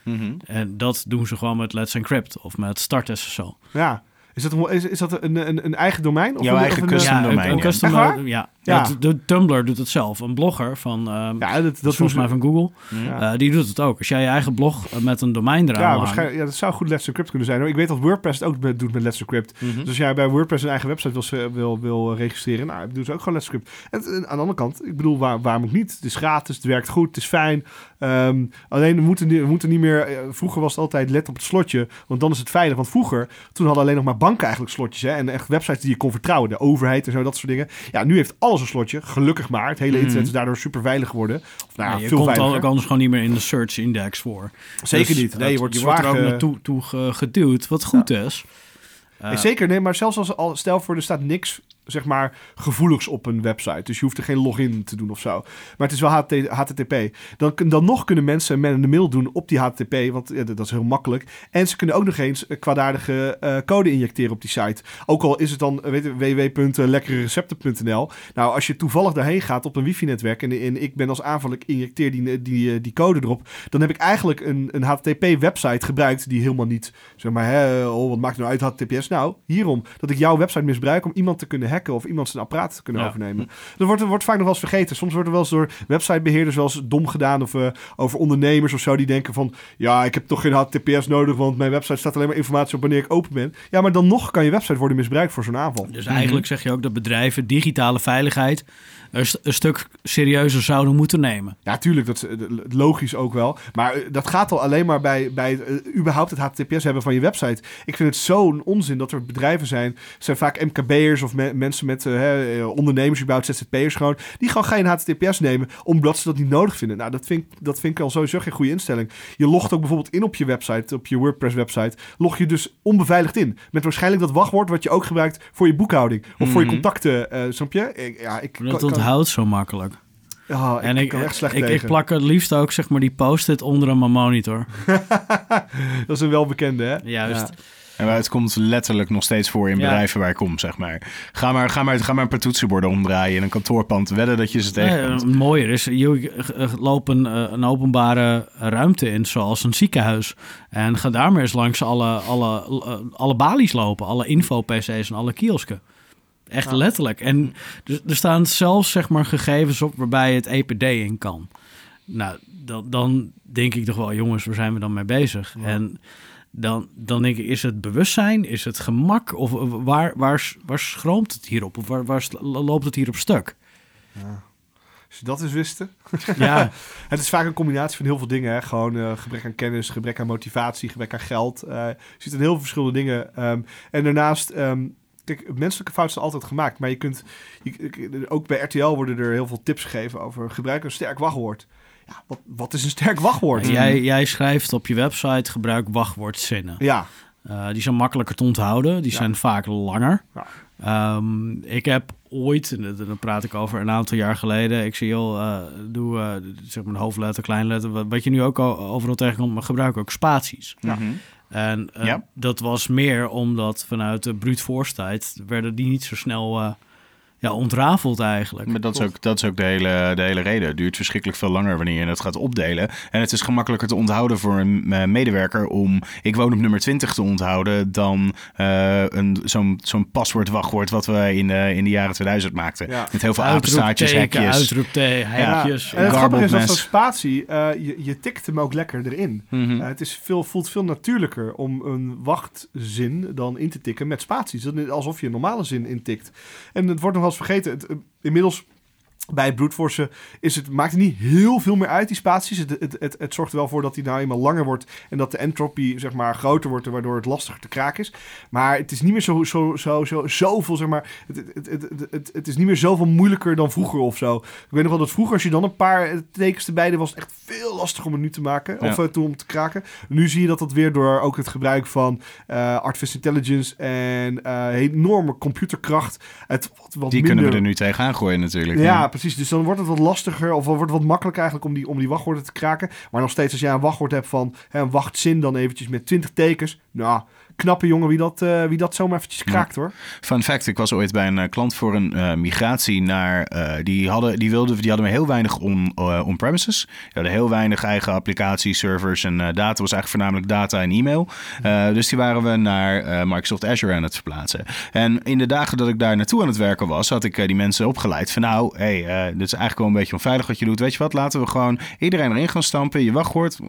Mhm. En dat doen ze gewoon met Let's Encrypt of met Start SSL. Ja. Is dat, een, is, is dat een, een, een eigen domein? Of Jouw een, eigen of custom ja, domein, Een, een ja. custom, eh, ja. Ja. Dat- de Tumblr doet het zelf. Een blogger van, eh, Ja, dat, dat volgens mij van Google, Ja. eh, die doet het ook. Als jij je eigen blog met een domein eraan Ja, waarschijnlijk, ja, dat zou goed Let's Encrypt kunnen zijn. hoor. Ik weet dat WordPress het ook met- doet met Let's Encrypt. Mhm. Dus als jij bij WordPress een eigen website wil, wil, wil registreren, nou, doen ze ook gewoon Let's Encrypt. En, aan de andere kant, ik bedoel, waar, waarom ook niet? Het is gratis, het werkt goed, het is fijn. Ehm, alleen, we moeten, niet- we moeten niet meer... vroeger was het altijd let op het slotje, want dan is het veilig. Want vroeger, toen hadden alleen nog maar banken eigenlijk slotjes. Hè, en echt websites die je kon vertrouwen. De overheid en zo, dat soort dingen. Ja, nu heeft alles een slotje, gelukkig maar. Het hele Mhm. internet is daardoor super veilig geworden. Of, nou, ja, je veel komt veiliger. al, ook anders gewoon niet meer in de search index voor. Zeker Dus niet. Nee, je wordt je zwaar wordt er ook ge- naartoe toe ge- geduwd, wat goed is. Eh, Nee, zeker, nee, maar zelfs als al stel voor er staat niks zeg maar gevoeligs op een website, dus je hoeft er geen login te doen of zo. Maar het is wel HT HTTP. Dan, dan nog kunnen mensen met een mail doen op die HTTP, want dat is heel makkelijk. En ze kunnen ook nog eens eh, kwaadaardige eh, code injecteren op die site. Ook al is het dan eh, www.lekkererecepten.nl. Nou, als je toevallig daarheen gaat op een wifi-netwerk en, ik ben als aanvaller, injecteer die, die, eh, die code erop, dan heb ik eigenlijk een, een HTTP-website gebruikt die helemaal niet, zeg maar, hè, oh, wat maakt nou uit HTTPS? Nou, hierom, dat ik jouw website misbruik om iemand te kunnen hacken of iemand zijn apparaat te kunnen Ja. overnemen. Dat wordt, wordt vaak nog wel eens vergeten. Soms wordt er wel eens door websitebeheerders wel eens dom gedaan of eh, over ondernemers of zo die denken van, ja, ik heb toch geen HTTPS nodig, want mijn website staat alleen maar informatie op wanneer ik open ben. Ja, maar dan nog kan je website worden misbruikt voor zo'n aanval. Dus eigenlijk zeg je ook dat bedrijven digitale veiligheid een, st- een stuk serieuzer zouden moeten nemen. Ja, tuurlijk, dat is eh, logisch ook wel. Maar eh, dat gaat al alleen maar bij, bij het, überhaupt het HTTPS hebben van je website. Ik vind het zo'n onzin dat er bedrijven zijn, zijn vaak MKB'ers of me- mensen met eh, hè, eh, ondernemers, überhaupt ZZP'ers gewoon, die gewoon geen HTTPS nemen, omdat ze dat niet nodig vinden. Nou, dat vind, ik- dat vind ik al sowieso geen goede instelling. Je logt ook bijvoorbeeld in op je website, op je WordPress-website, log je dus onbeveiligd in. Met waarschijnlijk dat wachtwoord wat je ook gebruikt voor je boekhouding. Of voor je Mhm. contacten, eh snap je? Ik, ja, ik Dat kan- onthoudt zo makkelijk. oh, ik, en ik, kan echt slecht ik, plak het liefst ook zeg maar die post-it onder aan mijn monitor. dat is een welbekende, hè? Juist. Ja. En het komt letterlijk nog steeds voor in Ja. bedrijven waar ik kom, zeg maar. Ga maar, ga maar, ga maar een paar toetsenborden omdraaien in een kantoorpand. Wedden dat je ze Nee, tegenkomt. eh, mooier is, je loop een, eh, een openbare ruimte in, zoals een ziekenhuis. En ga daar maar eens langs alle, alle, eh, alle balies lopen, alle info-PC's en alle kiosken. Echt Ja. letterlijk. En er, er staan zelfs zeg maar, gegevens op waarbij het EPD in kan. Nou, dan, dan denk ik toch wel, jongens, waar zijn we dan mee bezig? Ja. En dan, dan denk ik, is het bewustzijn, is het gemak? Of eh, waar, waar, waar schroomt het hierop? Of waar, waar loopt het hier op stuk? Als je dat eens wisten. Ja, Het is vaak een combinatie van heel veel dingen. Hè? Gewoon eh, gebrek aan kennis, gebrek aan motivatie, gebrek aan geld. Eh, je ziet in heel veel verschillende dingen. Ehm, en daarnaast, ehm, kijk, menselijke fouten zijn altijd gemaakt. Maar je kunt, je, ook bij RTL worden er heel veel tips gegeven over gebruik een sterk wachtwoord. Ja, wat, wat is een sterk wachtwoord? jij, jij schrijft op je website, gebruik wachtwoordzinnen. Ja, Eh, die zijn makkelijker te onthouden. Die Ja. zijn vaak langer. Ja. Ehm, ik heb ooit, en dan praat ik over een aantal jaar geleden. Ik zie joh, eh, doe eh, zeg maar een hoofdletter, kleinletter. Wat, wat je nu ook al overal tegenkomt, maar gebruik ook spaties. Ja. Mhm. En eh, Ja. dat was meer omdat vanuit de brute force tijd werden die niet zo snel eh, ja, ontrafeld eigenlijk. Maar dat is, ook, dat is ook de hele, de hele reden. Het duurt verschrikkelijk veel langer wanneer je het gaat opdelen. En het is gemakkelijker te onthouden voor een eh, medewerker om ik woon op nummer 20 te onthouden dan eh, een, zo'n, zo'n paswoord-wachtwoord wat we in de, in de jaren 2000 maakten. Ja. Met heel veel apenstaartjes, hekjes. uitroepteken, hekjes. En het grappige is dat zo'n spatie, eh, je, je tikt hem ook lekker erin. Mhm. Het is veel, voelt veel natuurlijker om een wachtzin dan in te tikken met spaties. Dat is alsof je een normale zin intikt. En het wordt nog wel eens vergeten. Eh, inmiddels bij brute is het, maakt het niet heel veel meer uit, die spaties. Het, het, het, het zorgt er wel voor dat die nou eenmaal langer wordt en dat de entropy zeg maar, groter wordt, waardoor het lastiger te kraken is. Maar het is niet meer zo, zo, zo, zo, zoveel, zeg maar, het, het, het, het, het, het is niet meer zoveel moeilijker dan vroeger of zo. Ik weet nog wel dat vroeger, als je dan een paar tekens erbij deed, was het echt veel lastiger om het nu te maken, Ja. of uh, toen om te kraken. Nu zie je dat dat weer door ook het gebruik van uh, artificial intelligence en uh, enorme computerkracht, het wat, wat Die minder... kunnen we er nu tegenaan gooien natuurlijk. Ja, precies. Dus dan wordt het wat lastiger of wordt het wat makkelijker eigenlijk om die, om die wachtwoorden te kraken. Maar nog steeds als jij een wachtwoord hebt van hè, een wachtzin dan eventjes met 20 tekens. Nou, knappe jongen wie dat, uh, wie dat zomaar eventjes kraakt hoor. Fun fact, ik was ooit bij een uh, klant voor een uh, migratie naar... Die, hadden, die, wilden, die hadden heel weinig on, on-premises. Die hadden heel weinig eigen applicaties, servers en data. was eigenlijk voornamelijk data en e-mail. Dus die waren we naar Microsoft Azure aan het verplaatsen. En in de dagen dat ik daar naartoe aan het werken was... had ik die mensen opgeleid van... nou, hey, dit is eigenlijk wel een beetje onveilig wat je doet. Weet je wat, laten we gewoon iedereen erin gaan stampen. Je wachtwoord,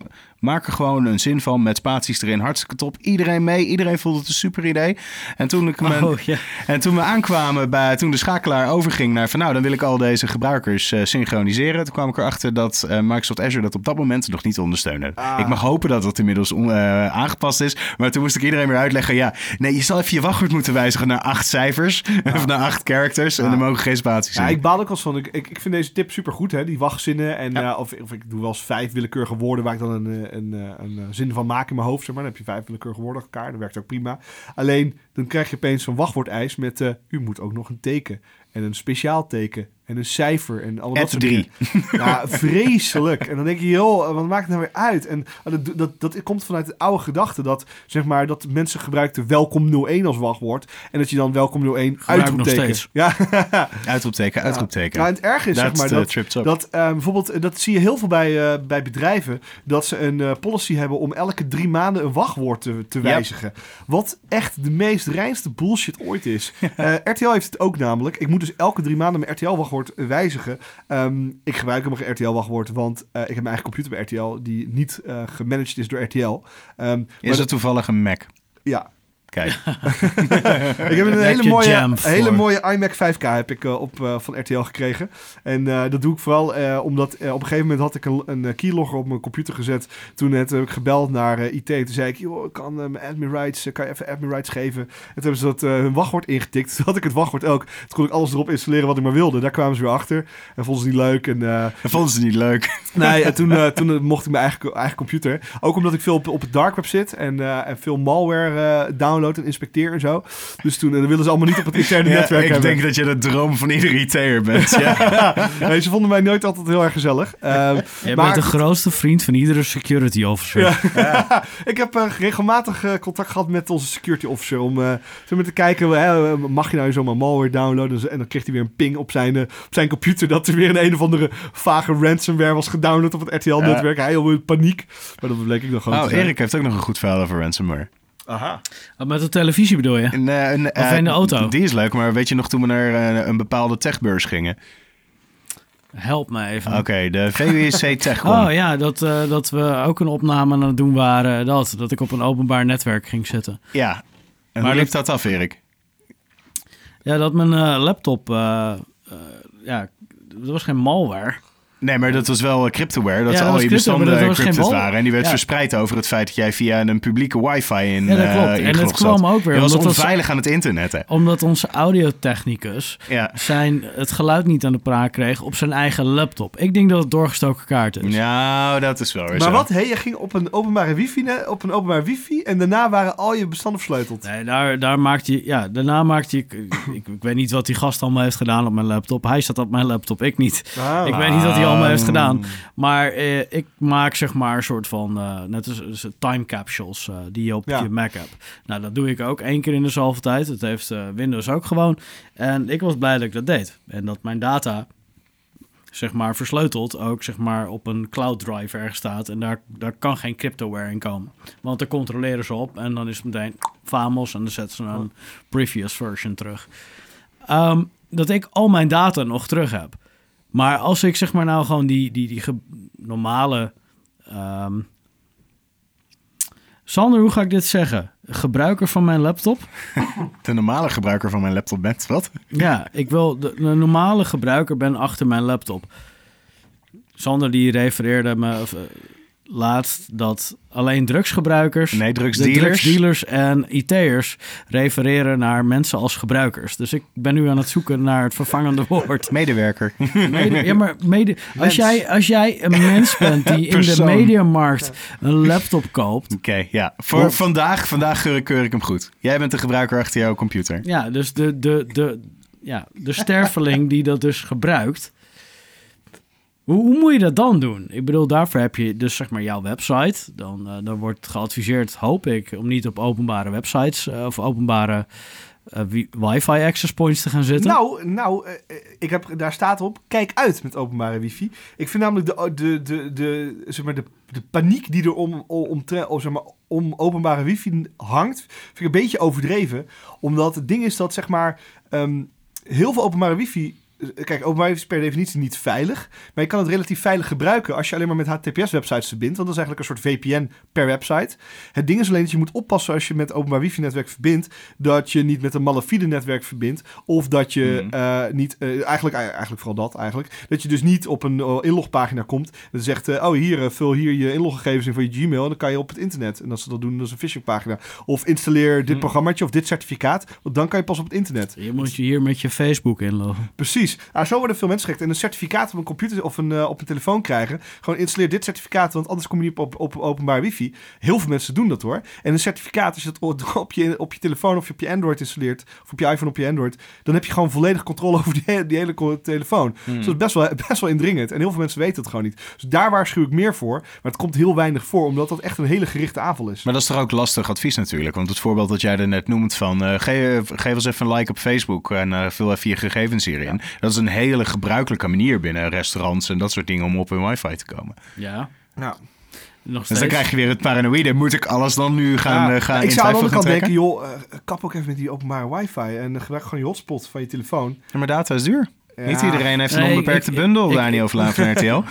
maak er gewoon een zin van met spaties erin. Hartstikke top. Iedereen mee, iedereen vond het een super idee. En toen, ik mijn, oh, yeah. en toen we aankwamen bij, toen de schakelaar overging naar van nou, dan wil ik al deze gebruikers uh, synchroniseren. Toen kwam ik erachter dat uh, Microsoft Azure dat op dat moment nog niet ondersteunde. Ah. Ik mag hopen dat dat inmiddels on, uh, aangepast is. Maar toen moest ik iedereen weer uitleggen, ja, nee, je zal even je wachtwoord moeten wijzigen naar acht cijfers. Ja. of naar acht characters. En er mogen geen spaties ja, in. ik baal ook wel van. Ik, ik, ik, vind deze tip super goed, hè, die wachtzinnen. En, ja. of, of, ik doe wel eens vijf willekeurige woorden waar ik dan een, een, een, een zin van maak in mijn hoofd. Zeg maar. Dan heb je vijf willekeurige woorden elkaar. Dat werkt ook prima. Alleen dan krijg je opeens zo'n wachtwoordeis met uh, u moet ook nog een teken en een speciaal teken en een cijfer en allemaal dat soort drie. Ja, vreselijk. En dan denk je, joh, wat maakt het nou weer uit? En dat, dat, dat komt vanuit de oude gedachte dat, zeg maar, dat mensen gebruikten welkom 01 als wachtwoord en dat je dan welkom 01 uitroepteken. Ja, uitroepteken, uitroepteken. Ja. Nou, het erg is, zeg maar, dat, dat uh, bijvoorbeeld, dat zie je heel veel bij, uh, bij bedrijven, dat ze een uh, policy hebben om elke drie maanden een wachtwoord te, te wijzigen. Yep. Wat echt de meest reinste bullshit ooit is. RTL heeft het ook namelijk. Ik moet dus elke drie maanden mijn RTL-wachtwoord wijzigen. Um, ik gebruik helemaal geen RTL-wachtwoord, want uh, ik heb mijn eigen computer bij RTL die niet uh, gemanaged is door RTL. Um, is het toevallig een Mac? Ja. Kijk. ik heb een hele mooie, hele mooie iMac 5K heb ik, uh, op, uh, van RTL gekregen. En uh, dat doe ik vooral omdat op een gegeven moment had ik een, een keylogger op mijn computer gezet. Toen heb ik gebeld naar IT. Toen zei ik, joh, ik kan mijn admin rights, kan je even admin rights geven? En toen hebben ze dat hun wachtwoord ingetikt. Toen had ik het wachtwoord ook. Toen kon ik alles erop installeren wat ik maar wilde. Daar kwamen ze weer achter. En vonden ze niet leuk. En, vonden ze niet leuk. Nee, en toen, toen mocht ik mijn eigen, eigen computer. Ook omdat ik veel op, op het dark web zit. En, en veel malware download en inspecteer en zo. Dus toen, dan willen ze allemaal niet op het interne ja, netwerk ik hebben. denk dat je de droom van ieder IT'er bent. Ja. nee, ze vonden mij nooit altijd heel erg gezellig. Uh, Jij bent de grootste vriend van iedere security officer. Ja. ja. ik heb uh, regelmatig uh, contact gehad met onze security officer om uh, te kijken, uh, mag je nou zomaar malware downloaden? En dan kreeg hij weer een ping op zijn, uh, op zijn computer dat er weer een een of andere vage ransomware was gedownload op het RTL-netwerk. Hij had in paniek, maar dat bleek ik nog gewoon Oh, Erik heeft ook nog een goed verhaal over ransomware. Aha. Met de televisie bedoel je? In, uh, in, uh, of in de auto? Die is leuk, maar weet je nog toen we naar uh, een bepaalde techbeurs gingen? Help me even. Oké, de VWC TechCon. Oh ja, dat, eh, dat we ook een opname aan het doen waren. Dat, dat ik op een openbaar netwerk ging zitten. Ja. En Maar hoe liep dat- dat af, Erik? Ja, dat mijn eh, laptop... eh, eh, ja, dat was geen malware. Nee, maar dat was wel eh, cryptoware. Dat Ja, dat al je bestanden dat encrypted waren. En die werd Ja. verspreid over het feit dat jij via een publieke wifi in Ja, dat eh. En het ingelogd kwam zat. ook weer Je was omdat dat- onveilig aan het internet, hè? Omdat onze audiotechnicus Ja. zijn, het geluid niet aan de praat kreeg op zijn eigen laptop. Ik denk dat het doorgestoken kaart is. Nou, dat is wel weer Maar zo. wat? Hey, je ging op een openbare wifi, op een openbaar wifi en daarna waren al je bestanden versleuteld. Nee, daar, daar maakt hij, ja, daarna maakt hij, ik, ik, ik weet niet wat die gast allemaal heeft gedaan op mijn laptop. Hij zat op mijn laptop, ik niet. Ah. Ik weet niet wat hij allemaal heeft gedaan. Maar eh, ik maak zeg maar een soort van, eh, net als als time capsules eh, die je op Ja. je Mac hebt. Nou, dat doe ik ook één keer in de zoveel tijd. Dat heeft eh, Windows ook gewoon. En ik was blij dat ik dat deed. En dat mijn data, zeg maar, versleuteld ook zeg maar op een cloud drive ergens staat. En daar, daar kan geen cryptoware in komen. Want daar controleren ze op en dan is het meteen famos en dan zetten ze een previous version terug. Ehm, dat ik al mijn data nog terug heb. Maar als ik zeg maar nou gewoon die, die, die normale... ehm, Sander, hoe ga ik dit zeggen? Gebruiker van mijn laptop? De normale gebruiker van mijn laptop bent, wat? Ja, ik wil de, de normale gebruiker ben achter mijn laptop. Sander die refereerde me eh, laatst dat alleen drugsgebruikers, Nee, de drugsdealers. drugsdealers en IT'ers refereren naar mensen als gebruikers. Dus ik ben nu aan het zoeken naar het vervangende woord. Medewerker. Mede, ja, maar mede, als, jij, als jij een mens bent die in de mediamarkt een laptop koopt. Oké, ja. Voor Of- vandaag, vandaag keur, keur ik hem goed. Jij bent de gebruiker achter jouw computer. Ja, dus de, de, de, ja, de sterveling die dat dus gebruikt. Hoe, moet je dat dan doen? Ik bedoel, daarvoor heb je dus zeg maar jouw website. Dan, eh, dan wordt geadviseerd, hoop ik, om niet op openbare websites eh, of openbare wi- wifi access points te gaan zitten. Nou, nou ik heb, daar staat op, kijk uit met openbare wifi. Ik vind namelijk de, de, de, de, zeg maar de, de paniek die er om, om, om, zeg maar, om openbare wifi hangt, vind ik een beetje overdreven. Omdat het ding is dat, zeg maar, ehm, heel veel openbare wifi... eh, Kijk, openbare wifi is per definitie niet veilig. Maar je kan het relatief veilig gebruiken als je alleen maar met HTTPS-websites verbindt. Want dat is eigenlijk een soort VPN per website. Het ding is alleen dat je moet oppassen als je met openbaar wifi-netwerk verbindt. Dat je niet met een malafide netwerk verbindt. Of dat je Mhm. eh, niet, eh, eigenlijk, eigenlijk vooral dat eigenlijk. Dat je dus niet op een eh, inlogpagina komt. En dan zegt, eh, oh hier, eh, vul hier je inloggegevens in voor je Gmail. En dan kan je op het internet. En als ze dat doen, dat is een phishingpagina. Of installeer dit Mhm. programmaatje of dit certificaat. Want dan kan je pas op het internet. Je moet je hier met je Facebook inloggen. Precies. Ah, zo worden veel mensen gek. En een certificaat op een computer of een, eh, op een telefoon krijgen. Gewoon installeer dit certificaat, want anders kom je niet op, op, op openbaar wifi. Heel veel mensen doen dat hoor. En een certificaat, als je o- op je, op je telefoon of je op je Android installeert, of op je iPhone op je Android, dan heb je gewoon volledig controle over die, he- die hele telefoon. Hmm. Dus dat is best wel, best wel indringend. En heel veel mensen weten het gewoon niet. Dus daar waarschuw ik meer voor. Maar het komt heel weinig voor, omdat dat echt een hele gerichte aanval is. Maar dat is toch ook lastig advies natuurlijk. Want het voorbeeld dat jij er net noemt van... eh, geef, geef ons even een like op Facebook en eh, vul even je gegevens hierin. Dat is een hele gebruikelijke manier binnen restaurants en dat soort dingen om op een wifi te komen. Ja, Nou, nog Dus dan krijg je weer het paranoïde. Moet ik alles dan nu gaan, Ja, eh, gaan ik in zou aan de andere kant denken, joh, eh, kap ook even met die openbare wifi en gebruik gewoon je hotspot van je telefoon. Ja, maar data is duur. Niet iedereen heeft een Nee, onbeperkte ik- bundel, ik- Daniel Vlaam van RTL.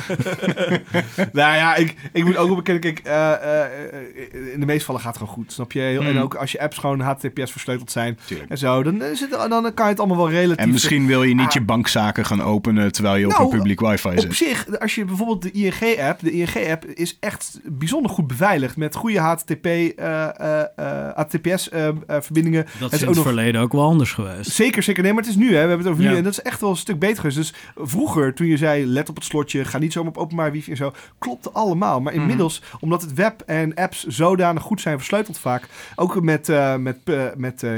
nou ja, ik, ik moet ook wel bekennen, kijk, eh, eh, eh, in de meeste gevallen gaat het gewoon goed, snap je? En Mm. ook als je apps gewoon HTTPS versleuteld zijn Tuurlijk. en zo, dan, is het, dan kan je het allemaal wel relatief... En misschien wil je niet Ah. je bankzaken gaan openen terwijl je op Nou, een publiek wifi Op zit. zich, als je bijvoorbeeld de ING-app, de ING-app is echt bijzonder goed beveiligd met goede HTTP, eh, eh, eh, HTTPS-verbindingen. dat is is in ook het nog- verleden ook wel anders geweest. Zeker, zeker. Nee, maar het is nu, hè. We hebben het over nu. Ja. En dat is echt wel een stuk beter geweest. Dus vroeger, toen je zei, let op het slotje, ga niet zomaar op openbaar wifi en zo, klopte allemaal. Maar inmiddels, omdat het web en apps zodanig goed zijn versleuteld vaak, ook met, eh, met, eh, met eh,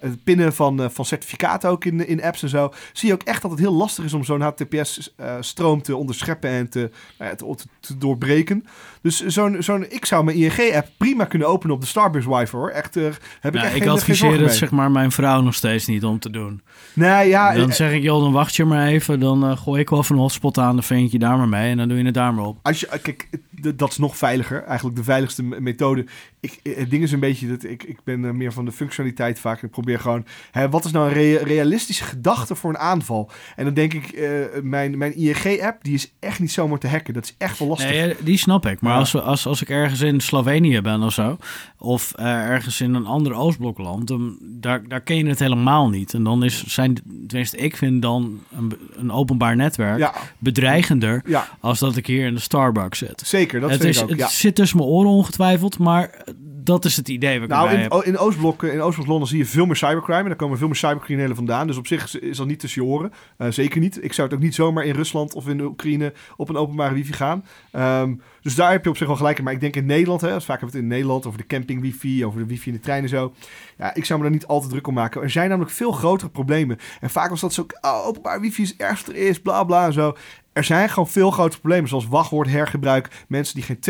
het pinnen van, van certificaten ook in, in apps en zo, zie je ook echt dat het heel lastig is om zo'n HTTPS-stroom te onderscheppen en te, nou te, te- te doorbreken. Dus zo'n, zo'n, ik zou mijn ING-app prima kunnen openen op de Starbucks wifi hoor. Echt, eh, heb ik Nou, echt ik adviseer het zeg maar mijn vrouw nog steeds niet om te doen. Nee, ja, dan zeg ik, joh, dan wacht wacht je maar even, dan eh, gooi ik wel even een hotspot aan, dan vind je daar maar mee en dan doe je het daar maar op. Als je, eh, kijk, dat is nog veiliger. Eigenlijk de veiligste methode. Ik, eh, het ding is een beetje dat ik, ik ben meer van de functionaliteit vaak. Ik probeer gewoon, hè, wat is nou een rea- realistische gedachte voor een aanval? En dan denk ik, mijn, mijn ING-app, die is echt niet zomaar te hacken. Dat is echt wel lastig. Nee, die snap ik. Maar Ja. als, we, als, als ik ergens in Slovenië ben of zo, of ergens in een ander Oostblokland, dan, daar, daar ken je het helemaal niet. En dan is zijn, tenminste, ik vind dan een, een openbaar netwerk Ja, bedreigender als dat ik hier in de Starbucks zit. zeker. Dat het vind is, ik ook. het zit tussen mijn oren ongetwijfeld, maar dat is het idee wat Nou, in, heb. o- in Oostblok, in Oostblok Londen zie je veel meer cybercrime. En daar komen veel meer cybercriminelen vandaan. Dus op zich is- dat niet tussen je oren. Eh, zeker niet. Ik zou het ook niet zomaar in Rusland of in de Oekraïne op een openbare wifi gaan. Ehm, dus daar heb je op zich wel gelijk in. Maar ik denk in Nederland, hè, dus vaak hebben we het in Nederland over de camping wifi, over de wifi in de trein en zo. Ja, ik zou me daar niet al te druk om maken. Er zijn namelijk veel grotere problemen. En vaak was dat zo, oh, openbaar wifi is het ergste er is, bla bla en zo. Er zijn gewoon veel grotere problemen, zoals wachtwoord, hergebruik, mensen die geen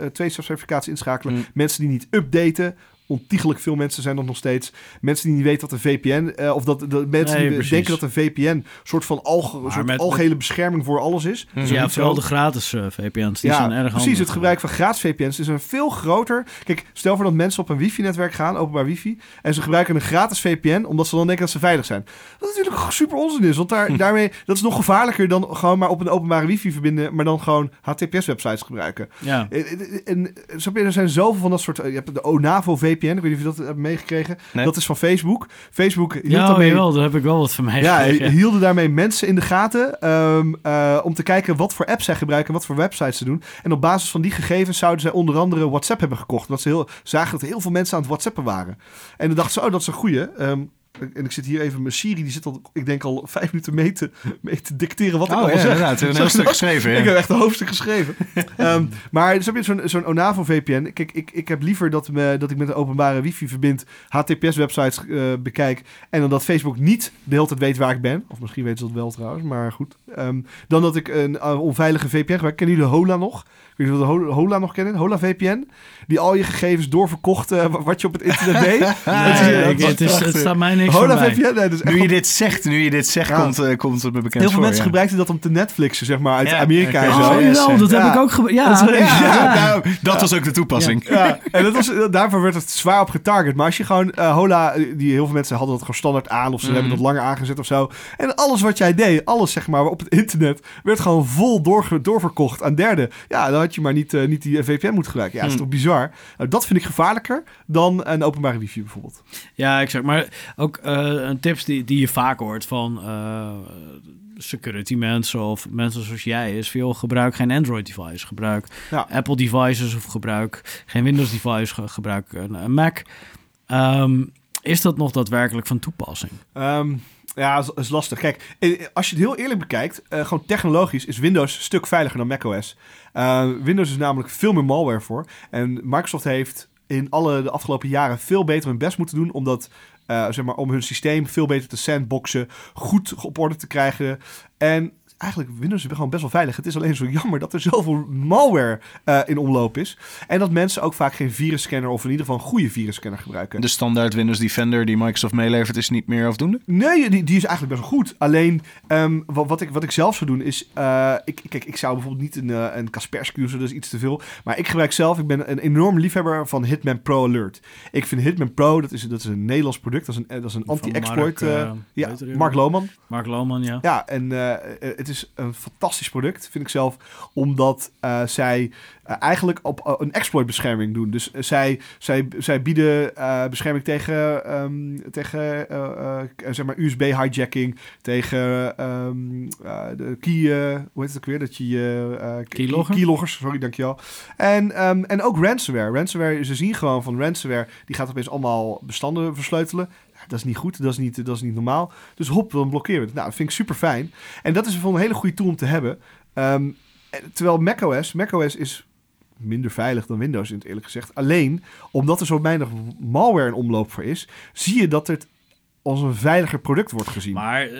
uh, tweestapsverificatie inschakelen, Mm. mensen die niet updaten. Ontiegelijk veel mensen zijn dat nog steeds. Mensen die niet weten wat een VPN... eh, of dat de mensen Nee, die precies. denken dat een VPN... een soort van alge, Maar soort met- algehele bescherming voor alles is. Dat is ook ja, vooral zo. de gratis eh, VPN's, die ja, zijn erg precies. handig. Het gebruik van gratis VPN's is een veel groter... Kijk, stel voor dat mensen op een wifi-netwerk gaan, openbaar wifi... en ze gebruiken een gratis VPN omdat ze dan denken dat ze veilig zijn. Wat natuurlijk super onzin is, want daar, daarmee... dat is nog gevaarlijker dan gewoon maar op een openbare wifi verbinden... maar dan gewoon HTTPS-websites gebruiken. Ja. En, en, er zijn zoveel van dat soort... Je hebt de Onavo VPN, ik weet niet of je dat hebt meegekregen. Nee. Dat is van Facebook. Facebook hield Ja, daarmee... wel, daar heb ik wel wat van mij Ja, hielden daarmee mensen in de gaten ehm, eh, om te kijken wat voor apps zij gebruiken en wat voor websites ze doen. En op basis van die gegevens zouden zij onder andere WhatsApp hebben gekocht. Want ze heel, zagen dat er heel veel mensen aan het WhatsAppen waren. En dan dachten ze, oh, dat is een goeie. Ehm, en ik zit hier even, mijn Siri, die zit al, ik denk al vijf minuten mee te, mee te dicteren wat ik Oh allemaal ja, zeg. inderdaad. Een heel stuk geschreven. Ik Ja. heb echt een hoofdstuk geschreven. Ehm, maar dus heb je zo'n zo'n Onavo VPN. Kijk, ik, ik heb liever dat, me, dat ik met een openbare wifi verbind, HTTPS-websites eh, bekijk en dan dat Facebook niet de hele tijd weet waar ik ben. Of misschien weten ze dat wel trouwens, maar goed. Ehm, dan dat ik een eh, onveilige VPN gebruik. Kennen jullie Hola nog? Weet niet of we de Hola nog kennen. Hola VPN. Die al je gegevens doorverkocht eh, wat je op het internet deed. Nee, Het is- het, is, het staat mij niks Hola. VPN, nee, dat is echt Nu je dit zegt, nu je dit zegt, Ja. komt, eh, komt het me bekend Heel veel voor, mensen ja. gebruiken dat om te Netflixen, zeg maar, uit Ja, Amerika en zo. Oh, yes, jawel, dat ja. heb ik ook ge- Ja, Dat is- ja, Ja, ja. nou, dat was ook de toepassing. Ja, en dat was, daarvoor werd het zwaar op getarget. Maar als je gewoon eh, Hola, die heel veel mensen hadden dat gewoon standaard aan, of ze Mhm. hebben dat langer aangezet of zo. En alles wat jij deed, alles zeg maar op het internet, werd gewoon vol doorge- doorverkocht aan derden. Ja, dan je maar niet, eh, niet die VPN moeten gebruiken. Ja, dat is Mhm. toch bizar. Nou, dat vind ik gevaarlijker dan een openbare wifi bijvoorbeeld. Ja, exact. Maar ook eh, een tips die, die je vaak hoort van eh, security mensen of mensen zoals jij is veel gebruik geen Android device, gebruik Ja. Apple devices of gebruik geen Windows device, ge- gebruik een, een Mac. Ehm, is dat nog daadwerkelijk van toepassing? Ehm, ja, dat is, lastig. Kijk, eh, als je het heel eerlijk bekijkt, eh, gewoon technologisch is Windows een stuk veiliger dan macOS. Eh, Windows is namelijk veel meer malware voor. En Microsoft heeft in alle de afgelopen jaren veel beter hun best moeten doen om dat, zeg maar, om hun systeem veel beter te sandboxen, goed op orde te krijgen. En eigenlijk Windows is gewoon best wel veilig. Het is alleen zo jammer dat er zoveel malware eh, in omloop is. En dat mensen ook vaak geen virusscanner of in ieder geval een goede virusscanner gebruiken. De standaard Windows Defender die Microsoft meelevert is niet meer afdoende? Nee, die, die is eigenlijk best wel goed. Alleen, ehm, wat, wat, ik, wat ik zelf zou doen is... eh, ik, kijk, ik zou bijvoorbeeld niet een, eh, een Kaspersky usen, dat is iets te veel. Maar ik gebruik zelf... Ik ben een enorm liefhebber van Hitman Pro Alert. Ik vind Hitman Pro, dat is, dat is een Nederlands product. Dat is een, dat is een Van anti-exploit... Mark, ja, Mark Lohman. Mark Lohman, ja. Ja, en het is een fantastisch product, vind ik zelf. Omdat eh, zij eh, eigenlijk op eh, een exploitbescherming doen. Dus zij, zij, zij bieden bescherming tegen, ehm, tegen zeg maar USB hijacking. Tegen eh, de key... hoe heet het ook weer? Dat je Keylogger? Keyloggers, sorry, dankjewel. En, ehm, en ook ransomware. Ransomware, ze zien gewoon van ransomware... die gaat opeens allemaal bestanden versleutelen. Dat is niet goed, dat is niet, dat is niet normaal. Dus hop, dan blokkeren we het. Nou, dat vind ik super fijn. En dat is wel een hele goede tool om te hebben. Ehm, en terwijl macOS, macOS is minder veilig dan Windows, in het eerlijk gezegd. Alleen, omdat er zo weinig malware in omloop voor is, zie je dat het als een veiliger product wordt gezien. Maar eh,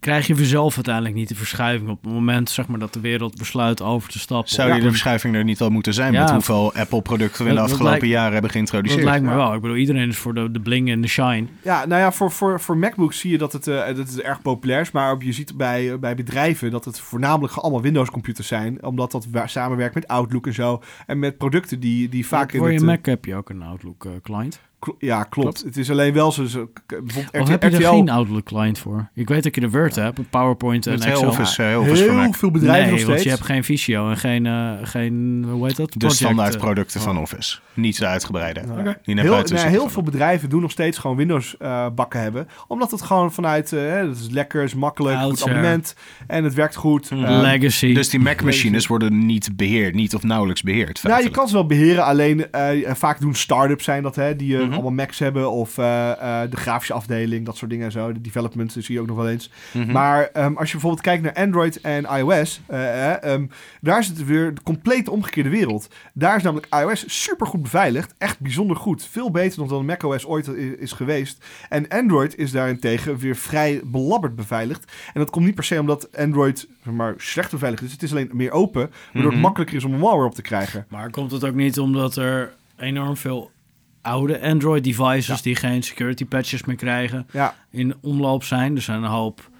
krijg je vanzelf uiteindelijk niet de verschuiving op het moment zeg maar, dat de wereld besluit over te stappen? Zou die de verschuiving er niet al moeten zijn Ja, met hoeveel Apple-producten we in de dat- dat afgelopen lijkt- jaren hebben Dat geïntroduceerd? lijkt me wel. Ik bedoel, iedereen is voor de, de bling en de shine. Ja, nou ja, voor, voor, voor MacBooks zie je dat het, eh, dat het erg populair is. Maar op- je ziet bij, bij bedrijven dat het voornamelijk allemaal Windows-computers zijn. Omdat dat samenwerkt met Outlook en zo. En met producten die, die vaak in voor je het... eh, Mac heb je ook een Outlook eh, client. kl- ja, klopt. Het is alleen wel zo... zo bijvoorbeeld Of heb je er RTL geen Outlook client voor? Ik weet dat je de Word hebt, PowerPoint en Het heel Excel. Office, heel Mac. veel bedrijven nee, nog want je hebt geen Visio en geen, eh, geen hoe heet dat? De Project, standaard eh, producten van Office. Niet de uitgebreide. Ja. Heel, heel veel bedrijven doen nog steeds gewoon Windows eh, bakken hebben. Omdat het gewoon vanuit, hè, dat is lekker, is makkelijk, goed Oudsher. abonnement. En het werkt goed. Mhm. Eh, Legacy. Dus die Mac-machines worden niet beheerd, niet of nauwelijks beheerd. Nou, je kan ze wel beheren, alleen eh, vaak doen start-ups zijn dat, hè, die Mhm. allemaal Macs hebben. Of eh, eh, de grafische afdeling, dat soort dingen en zo. De development zie je ook nog wel eens. Mhm. Maar ehm, als je bijvoorbeeld kijkt naar Android en iOS, eh, eh, ehm, daar is het weer de compleet omgekeerde wereld. Daar is namelijk iOS super goed beveiligd. Echt bijzonder goed. Veel beter nog dan macOS ooit is geweest. En Android is daarentegen weer vrij belabberd beveiligd. En dat komt niet per se omdat Android zeg maar, slecht beveiligd is. Het is alleen meer open, waardoor Mhm. het makkelijker is om een malware op te krijgen. Maar komt het ook niet omdat er enorm veel oude Android devices die geen security patches meer krijgen Ja, in omloop zijn? Er zijn een hoop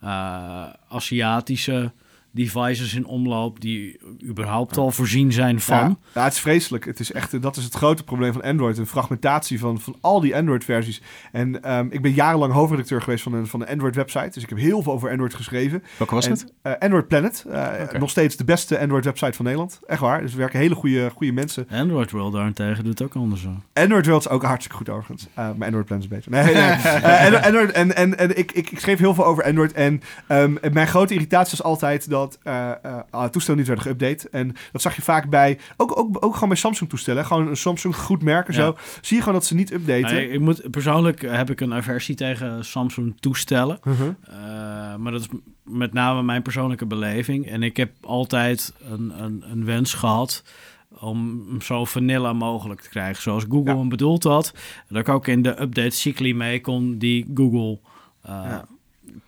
eh, Aziatische devices in omloop die überhaupt al voorzien zijn van. Ja, ja, het is vreselijk. Het is echt, dat is het grote probleem van Android. Een fragmentatie van, van al die Android-versies. En ehm, ik ben jarenlang hoofdredacteur geweest van een, van een Android-website. Dus ik heb heel veel over Android geschreven. Welke was En, het? eh, Android Planet. eh. Nog steeds de beste Android-website van Nederland. Echt waar. Dus er werken hele goede, goede mensen. Android World daarentegen doet ook andersom. Android World is ook hartstikke goed overigens. Eh, maar Android Planet is beter. Nee, nee. Android, en en, en ik, ik, ik schreef heel veel over Android. En ehm, mijn grote irritatie was altijd dat eh, alle toestellen niet werden geüpdate. En dat zag je vaak bij, ook, ook, ook gewoon bij Samsung toestellen. Gewoon een Samsung goed merk en Ja. zo. Zie je gewoon dat ze niet updaten. Nou, ik, moet, persoonlijk heb ik een aversie tegen Samsung toestellen. Mhm. Eh, maar dat is met name mijn persoonlijke beleving. En ik heb altijd een, een, een wens gehad om hem zo vanilla mogelijk te krijgen. Zoals Google Ja. hem bedoeld had. Dat ik ook in de update cycli mee kon die Google Ja.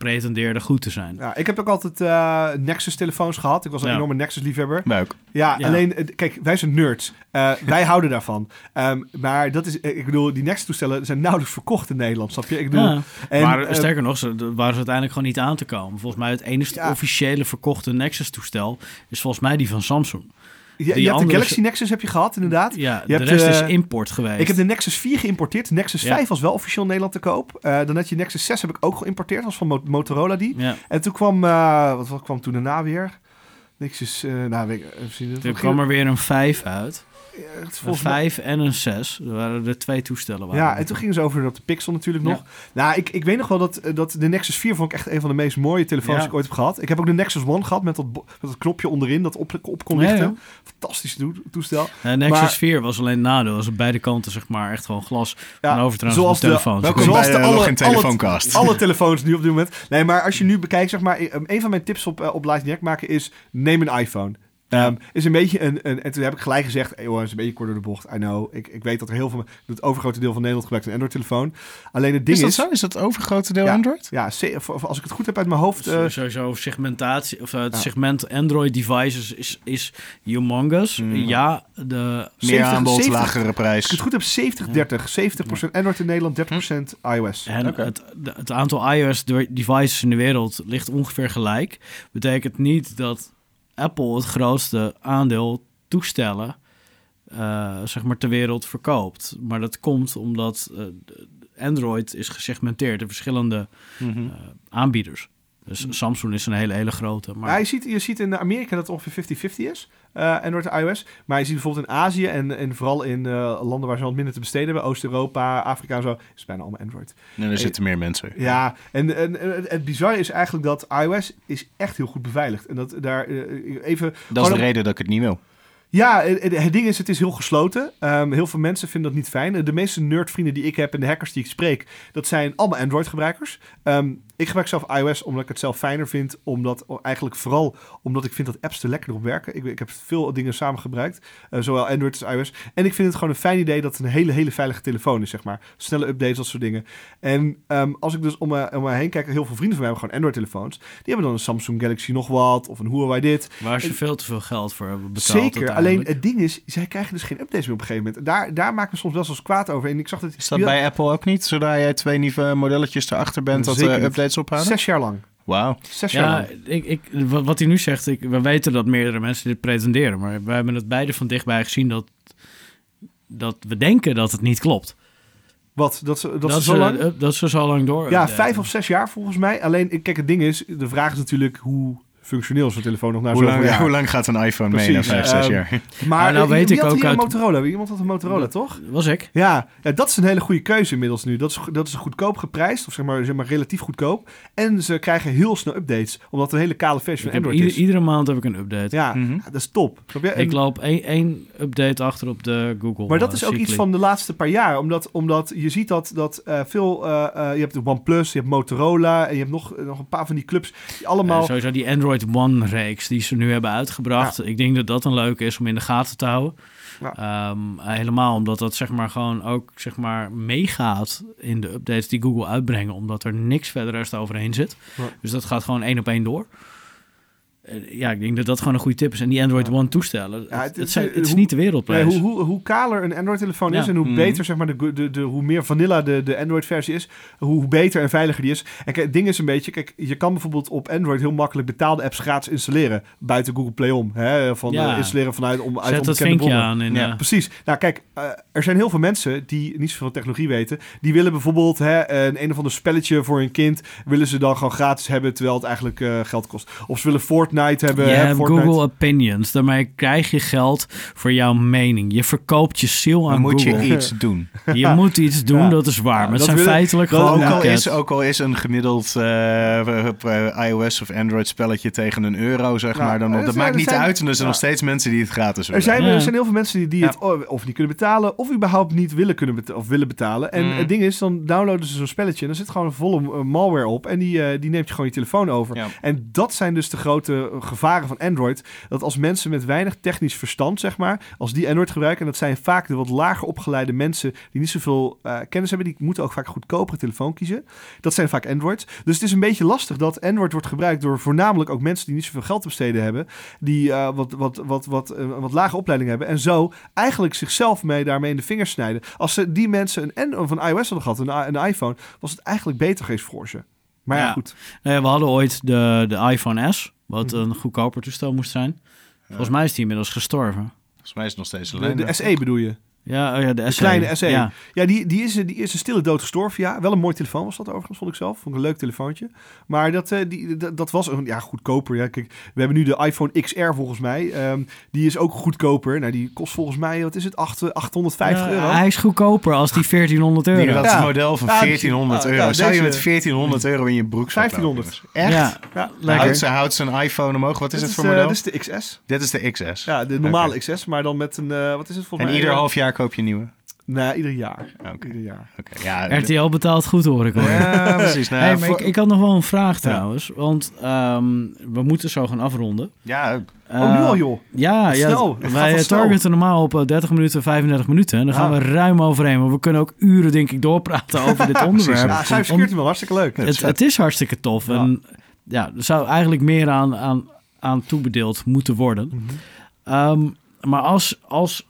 Pretendeerde goed te zijn. Ja, ik heb ook altijd eh, Nexus-telefoons gehad. Ik was een Ja. enorme Nexus-liefhebber. Buik. Ja, Ja. alleen, eh, kijk, wij zijn nerds. Eh, wij houden daarvan. Ehm, maar dat is, ik bedoel, die Nexus-toestellen zijn nauwelijks verkocht in Nederland, snap je? Ik bedoel, Ja. en, maar sterker nog, ze waren ze uiteindelijk gewoon niet aan te komen. Volgens mij het enige Ja. officiële verkochte Nexus-toestel is volgens mij die van Samsung. Je, hebt de Galaxy Nexus heb je gehad, inderdaad. Ja, Je de hebt, rest eh, is import geweest. Ik heb de Nexus 4 geïmporteerd. Nexus Ja. 5 was wel officieel in Nederland te koop. Eh, dan had je Nexus 6 heb ik ook geïmporteerd. Dat was van Mo- Motorola die. Ja. En toen kwam, eh, wat, kwam toen daarna weer? Nexus, nou, weet ik. Er kwam er weer een 5 uit. Eh, Een volgens mij- 5 en een 6. Er waren er twee toestellen. waren Ja, en toen gingen ze over op de Pixel natuurlijk Ja. nog. Nou, ik, ik weet nog wel dat, eh, dat de Nexus 4 vond ik echt een van de meest mooie telefoons Ja. die ik ooit heb gehad. Ik heb ook de Nexus One gehad met dat, met dat knopje onderin dat op, op kon lichten. ja. Fantastisch toe- toestel. Eh, Nexus Maar- 4 was alleen nadeel. Was op beide kanten zeg maar echt gewoon glas Ja, van zoals de- telefoons. Welkom Zoals bij de de alle- alle-. Alle telefoons nu op dit moment. Nee, maar als je nu bekijkt, zeg maar, eh, een van mijn tips op, eh, op Lightning maken is, neem een iPhone. Ehm, is een beetje een, een, en toen heb ik gelijk gezegd, hey, jongens, een beetje kort door de bocht. I know. Ik, ik weet dat er heel veel, het overgrote deel van Nederland gebruikt een Android-telefoon. Alleen het ding Is is, dat zo? Is dat het overgrote deel Ja. Android? ja, se- of- of als ik het goed heb uit mijn hoofd, eh, Sowieso segmentatie, of eh, het Ja. segment Android devices is, is humongous. Mm. Ja, de, Meer 70, aanbod, 70. lagere als ik prijs. het goed heb, 70-30. 70% Android in Nederland, 30% iOS. en het, het aantal iOS de- devices in de wereld ligt ongeveer gelijk. Betekent niet dat Apple het grootste aandeel toestellen eh, zeg maar ter wereld verkoopt. Maar dat komt omdat eh, Android is gesegmenteerd in verschillende Mhm. eh, aanbieders. Dus Samsung is een hele, hele grote. Maar Ja, je, ziet, je ziet in Amerika dat het ongeveer 50-50 is, eh Android en iOS. Maar je ziet bijvoorbeeld in Azië en, en vooral in eh, landen waar ze wat minder te besteden hebben, Oost-Europa, Afrika en zo, is het bijna allemaal Android. En er zitten meer mensen. Ja, en, en, en het bizarre is eigenlijk dat iOS is echt heel goed beveiligd. En dat daar eh, even... Dat is de reden dat ik het niet wil. Ja, het ding is, het is heel gesloten. Ehm, heel veel mensen vinden dat niet fijn. De meeste nerdvrienden die ik heb en de hackers die ik spreek, dat zijn allemaal Android-gebruikers. Ehm, Ik gebruik zelf iOS omdat ik het zelf fijner vind. Omdat, eigenlijk vooral omdat ik vind dat apps er lekker op werken. Ik, ik heb veel dingen samen gebruikt. eh, zowel Android als iOS. En ik vind het gewoon een fijn idee dat het een hele, hele veilige telefoon is, zeg maar. Snelle updates, dat soort dingen. En ehm, als ik dus om me, om me heen kijk, heel veel vrienden van mij hebben gewoon Android-telefoons. Die hebben dan een Samsung Galaxy nog wat, of een Huawei dit. Waar ze veel te veel geld voor hebben betaald. Zeker, alleen het ding is, zij krijgen dus geen updates meer op een gegeven moment. Daar, daar maak ik me soms wel eens kwaad over. En ik zag dat... Is dat bij Apple ook niet? Zodra jij twee nieuwe modelletjes erachter bent, dat Zeker eh, updates ophouden? Zes jaar lang. Wauw. Zes jaar Ja, lang. ik, ik, wat wat hij nu zegt, ik, we weten dat meerdere mensen dit pretenderen. Maar we hebben het beide van dichtbij gezien dat, dat we denken dat het niet klopt. Wat? Dat, ze, dat, Dat, ze zo lang... dat ze zo lang door. Ja, vijf of zes jaar volgens mij. Alleen, ik- kijk, het ding is, de vraag is natuurlijk hoe functioneel is zo'n telefoon nog na Hoe, zoveel lang, jaar. hoe lang gaat een iPhone mee na vijf, zes ehm, jaar? Maar Maar nou eh, weet ik had ook hier een uit- Motorola? Iemand had een Motorola, toch? Was ik? Ja, ja, dat is een hele goede keuze inmiddels nu. Dat is, dat is goedkoop geprijsd, of zeg maar, zeg maar relatief goedkoop. En ze krijgen heel snel updates, omdat het een hele kale versie van Android ieder- is. iedere maand heb ik een update. Ja, Mhm. dat is top. Snap je? En- Ik loop één, één update achter op de Google. Maar dat eh, is ook iets van de laatste paar jaar. Omdat, omdat je ziet dat, dat eh, veel... eh, eh, je hebt de OnePlus, je hebt Motorola... en je hebt nog, nog een paar van die clubs... die allemaal... Eh, sowieso die Android One-reeks die ze nu hebben uitgebracht. Ik denk dat dat een leuke is om in de gaten te houden. Ja. Ehm, helemaal omdat dat zeg maar gewoon ook zeg maar meegaat in de updates die Google uitbrengen. Omdat er niks verder rest overheen zit. Ja. Dus dat gaat gewoon één op één door. Eh, Ja, ik denk dat dat gewoon een goede tip is. En die Android Ja. One toestellen, Ja, het, het is, zijn- eh, het is hoe- niet de Nee, wereldprijs. hoe, hoe, hoe kaler een Android-telefoon is Ja. en hoe Mhm. beter zeg maar, de, de, de, hoe meer vanilla de, de Android-versie is, hoe, beter en veiliger die is. En kijk, het ding is een beetje, kijk, je kan bijvoorbeeld op Android heel makkelijk betaalde apps gratis installeren buiten Google Play om. Hè, van Ja. eh, installeren vanuit om uit Zet dat onbekende vinkje bronnen. aan. In, Ja. Precies. Nou, kijk, er zijn heel veel mensen die niet zoveel van technologie weten. Die willen bijvoorbeeld hè, een, een of ander spelletje voor hun kind. Willen ze dan gewoon gratis hebben terwijl het eigenlijk eh, geld kost. Of ze willen Fortnite hebben. je hè, hebt Fortnite. Google Opinions. Daarmee krijg je geld voor jouw mening. Je verkoopt je ziel Dan aan moet Google. je iets doen. Je moet iets doen, Ja. dat is waar. Ja, maar het dat zijn feitelijk dat- gewoon ook, al is, ook al is een gemiddeld eh, eh, iOS of Android spelletje tegen een euro, zeg Nou, maar. Dan, er dat zijn- maakt er niet zijn- uit. En er zijn ja. nog steeds mensen die het gratis Er willen. zijn, Ja. er zijn heel veel mensen die, die Ja. het of niet kunnen betalen, of überhaupt niet willen kunnen beta- of willen betalen. En Mm. het ding is, dan downloaden ze zo'n spelletje en er zit gewoon een volle eh, malware op. En die, eh, die neemt je gewoon je telefoon over. Ja. En dat zijn dus de grote eh, gevaren van Android. Dat als mensen met weinig technisch verstand, zeg maar, als die Android gebruiken, en dat zijn vaak de wat lager opgeleide mensen die niet zoveel eh, kennis hebben, die moeten ook vaak een goedkopere telefoon kiezen. Dat zijn vaak Androids. Dus het is een beetje lastig dat Android wordt gebruikt door voornamelijk ook mensen die niet zoveel geld te besteden hebben, die eh, wat, wat, wat, wat, eh, wat lage opleiding hebben. En zo eigenlijk zichzelf mee daarmee in de vingers snijden. Als ze die mensen een, of een iOS hadden gehad, een, een iPhone, was het eigenlijk beter geweest voor ze. Maar ja, Ja. goed. Nee, we hadden ooit de, de iPhone S, wat Mhm. een goedkoper toestel moest zijn. Volgens mij is die inmiddels gestorven. Volgens mij is het nog steeds De, alleen. de SE bedoel je? Ja, oh ja de, De SE. kleine SE. Ja. Ja, die, die, is, die is een stille dood gestorven. Ja, wel een mooi telefoon was dat overigens, vond ik zelf. Vond ik een leuk telefoontje. Maar dat, eh, die, dat, dat was een, ja, goedkoper. Ja, kijk, we hebben nu de iPhone XR volgens mij. Ehm, die is ook goedkoper. Nou, die kost volgens mij, wat is het, Acht- eh, 850 Ja, euro. Hij is goedkoper als die 1400 euro. Die, dat Ja. model van Ja, 1400 ja, euro. ja, Zou je met 1400 euro in je broek 1500. Echt? Ja, Ja, lekker. Houdt, ze, houdt zijn iPhone omhoog. Wat is dit het voor eh, model? dit is de XS. Dit is de XS. Ja, de normale. XS, maar dan met een, eh, wat is het volgens En mij? ieder Eh, half jaar koop je een nieuwe. Nee, ieder jaar. Oké. Ieder jaar. Oké, Ja, RTL betaalt goed hoor ik hoor. ja, precies. Nou, hey, maar voor- ik, ik had nog wel een vraag trouwens. Want ehm, we moeten zo gaan afronden. ja, oh, nu al joh. Ja, ja Snel. Wij snel. targeten normaal op eh, 30 minuten, 35 minuten. En dan gaan we ruim overheen. Maar we kunnen ook uren denk ik doorpraten over dit onderwerp. Ja, cybersecurity wel hartstikke leuk. het, het is hartstikke tof. Ja. En ja, er zou eigenlijk meer aan, aan, aan toebedeeld moeten worden. Mhm. Ehm, maar als, als,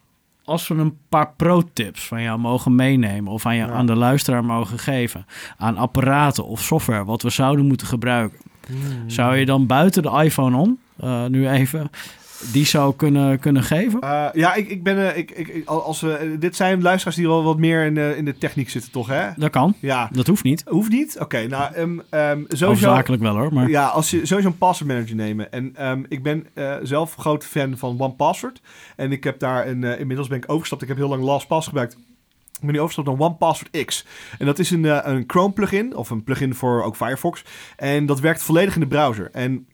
als we een paar pro-tips van jou mogen meenemen... of aan, je, Ja. aan de luisteraar mogen geven... aan apparaten of software wat we zouden moeten gebruiken... zou je dan buiten de iPhone om, eh, nu even... die zou kunnen, kunnen geven? Eh, ja, ik, ik ben. eh, ik, ik, als we, dit zijn luisteraars die wel wat meer in, de in de techniek zitten, toch? Hè? Dat kan. Ja. Dat hoeft niet. Hoeft niet? Oké, nou, ehm ehm sowieso. Hoofdzakelijk wel hoor, maar... Ja, als je sowieso een password manager nemen. En ehm, ik ben eh, zelf groot fan van OnePassword. En ik heb daar een. inmiddels ben ik overgestapt. Ik heb heel lang LastPass gebruikt. Ik ben nu overgestapt naar OnePassword X. En dat is een, een Chrome plugin. Of een plugin voor ook Firefox. En dat werkt volledig in de browser. En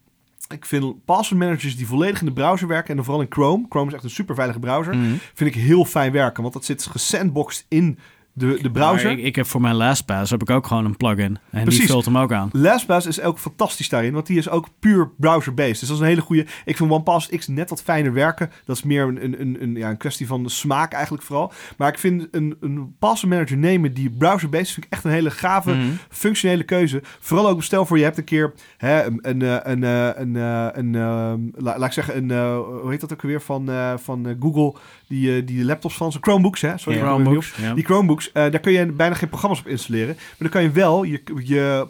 ik vind password managers die volledig in de browser werken. En dan vooral in Chrome. Chrome is echt een super veilige browser. Mhm. Vind ik heel fijn werken. Want dat zit gesandboxed in de, de browser. Ik, ik heb voor mijn LastPass heb ik ook gewoon een plugin. En Precies. die vult hem ook aan. LastPass is ook fantastisch daarin, want die is ook puur browser-based. Dus dat is een hele goede. Ik vind OnePass X net wat fijner werken. Dat is meer een, een, een, een, ja, een kwestie van de smaak eigenlijk vooral. Maar ik vind een, een password manager nemen die browser-based vind ik echt een hele gave, Mhm. functionele keuze. Vooral ook stel voor je hebt een keer hè, een, een, eh, een, eh, een, eh, een, eh, la- laat ik zeggen, een, hoe heet dat ook weer van, van Google, die, die laptops van zijn Chromebooks, hè? Sorry. Chromebooks. Die Chromebooks, eh, daar kun je bijna geen programma's op installeren. Maar dan kan je wel je, je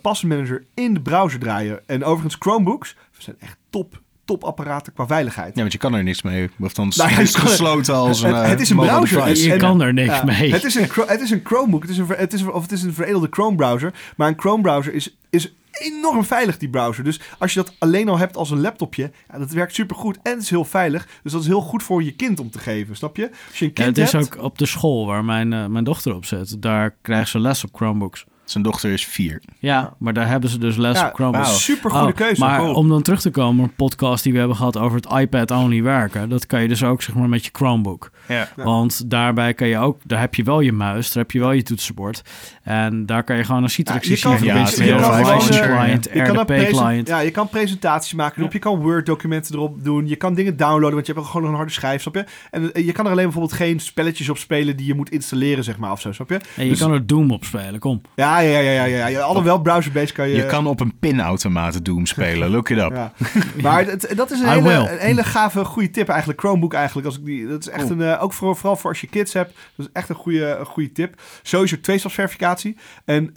in de browser draaien. En overigens, Chromebooks zijn echt top, top apparaten qua veiligheid. Ja, want je kan er niks mee. Of dan Nou, is het gesloten als een het- eh, het is een mobile browser. device. Je En- kan er niks Ja, mee. Het is een, het is een Chromebook, het is een, het is, een- of het is een veredelde Chrome browser. Maar een Chrome browser is, is enorm veilig, die browser. Dus als je dat alleen al hebt als een laptopje, ja, dat werkt supergoed en het is heel veilig. Dus dat is heel goed voor je kind om te geven, snap je? Als je een Ja, kind het is hebt... ook op de school waar mijn, eh, mijn dochter op zit. Daar krijgt ze les op Chromebooks. Zijn dochter is vier. Ja, maar daar hebben ze dus les Ja, op Chromebooks. wauw. Super goede Oh, keuze. Maar Cool. om dan terug te komen op een podcast die we hebben gehad over het iPad-only werken. Dat kan je dus ook zeg maar met je Chromebook. Ja. Want daarbij kan je ook, daar heb je wel je muis, daar heb je wel je toetsenbord. En daar kan je gewoon een Citrix Ja, je kan- CC ja, je mee kan License eh, Client, Je kan, Client. ja, je kan presentaties maken erop. Je kan Word-documenten erop doen. Je kan dingen downloaden, want je hebt ook gewoon een harde schijf, snap je? En eh, je kan er alleen bijvoorbeeld geen spelletjes op spelen die je moet installeren, zeg maar, of zo, snap je? En je Dus- kan er Doom op spelen, kom. Ja, ja, ja, ja. ja, ja. Alhoewel browser-based kan je... Je kan op een pinautomaat Doom spelen. Look it up. Ja. Maar het, dat is een hele, een hele gave, goede tip eigenlijk. Chromebook eigenlijk. Als ik die, dat is echt een, eh, ook voor, vooral voor als je kids hebt. Dat is echt een goede, een goede tip. Sowieso tweestapsverificatie. En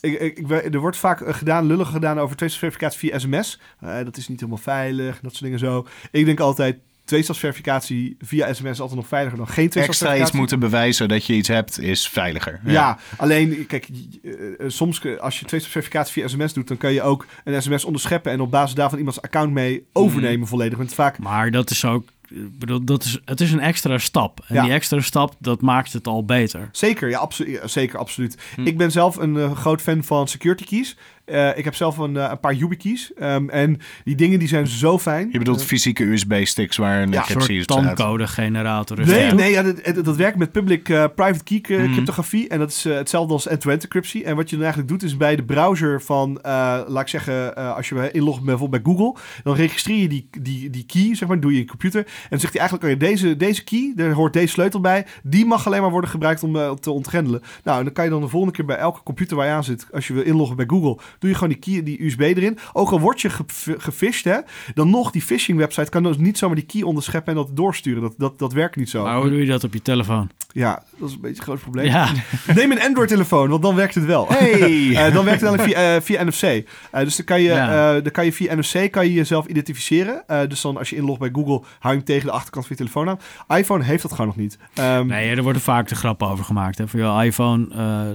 ik, ik, ik, er wordt vaak eh, gedaan, lullig gedaan over tweestapsverificatie via sms. Eh, dat is niet helemaal veilig, dat soort dingen zo. Ik denk altijd, tweestapsverificatie via sms is altijd nog veiliger dan geen Extra tweestapsverificatie. iets moeten bewijzen dat je iets hebt is veiliger. Ja. alleen, kijk, eh, eh, soms kun- als je tweestapsverificatie via sms doet, dan kan je ook een sms onderscheppen en op basis daarvan iemands account mee overnemen volledig. Want vaak Maar dat is ook, ik bedoel, dat is, het is een extra stap. En Ja. die extra stap, dat maakt het al beter. Zeker, ja, absolu zeker, absoluut. Hm. Ik ben zelf een eh, groot fan van security keys. Eh, ik heb zelf een, eh, een paar YubiKeys. Ehm en die dingen die zijn zo fijn. Je bedoelt Eh, fysieke USB-sticks waar een Ja, soort tankcode-generator. is Nee, dat. nee ja, dat, dat werkt met public-private key Mhm. cryptografie. En dat is hetzelfde als end-to-end encryptie. En wat je dan eigenlijk doet, is bij de browser van, eh, laat ik zeggen, eh, als je inlogt bijvoorbeeld bij Google, dan registreer je die, die, die key, zeg maar, doe je in je computer. En dan zegt hij eigenlijk, oh ja, deze, deze key, daar hoort deze sleutel bij, die mag alleen maar worden gebruikt om te ontgrendelen. Nou, en dan kan je dan de volgende keer bij elke computer waar je aan zit, als je wil inloggen bij Google, doe je gewoon die key, die USB erin. Ook al word je ge- gefished, hè, dan nog die phishing website kan dus niet zomaar die key onderscheppen en dat doorsturen. Dat, dat, dat werkt niet zo. Maar hoe doe je dat op je telefoon? Ja, dat is een beetje een groot probleem. Ja, Neem een Android-telefoon, want dan werkt het wel. Hey! Eh, dan werkt het via, eh, via NFC. Eh, dus dan kan, je, Ja. dan kan je via NFC kan je jezelf identificeren. Dus dan als je inlogt bij Google, hou je hem tegen de achterkant van je telefoon aan. iPhone heeft dat gewoon nog niet. Ehm, nee, er worden vaak de grappen over gemaakt. Hè. Voor je iPhone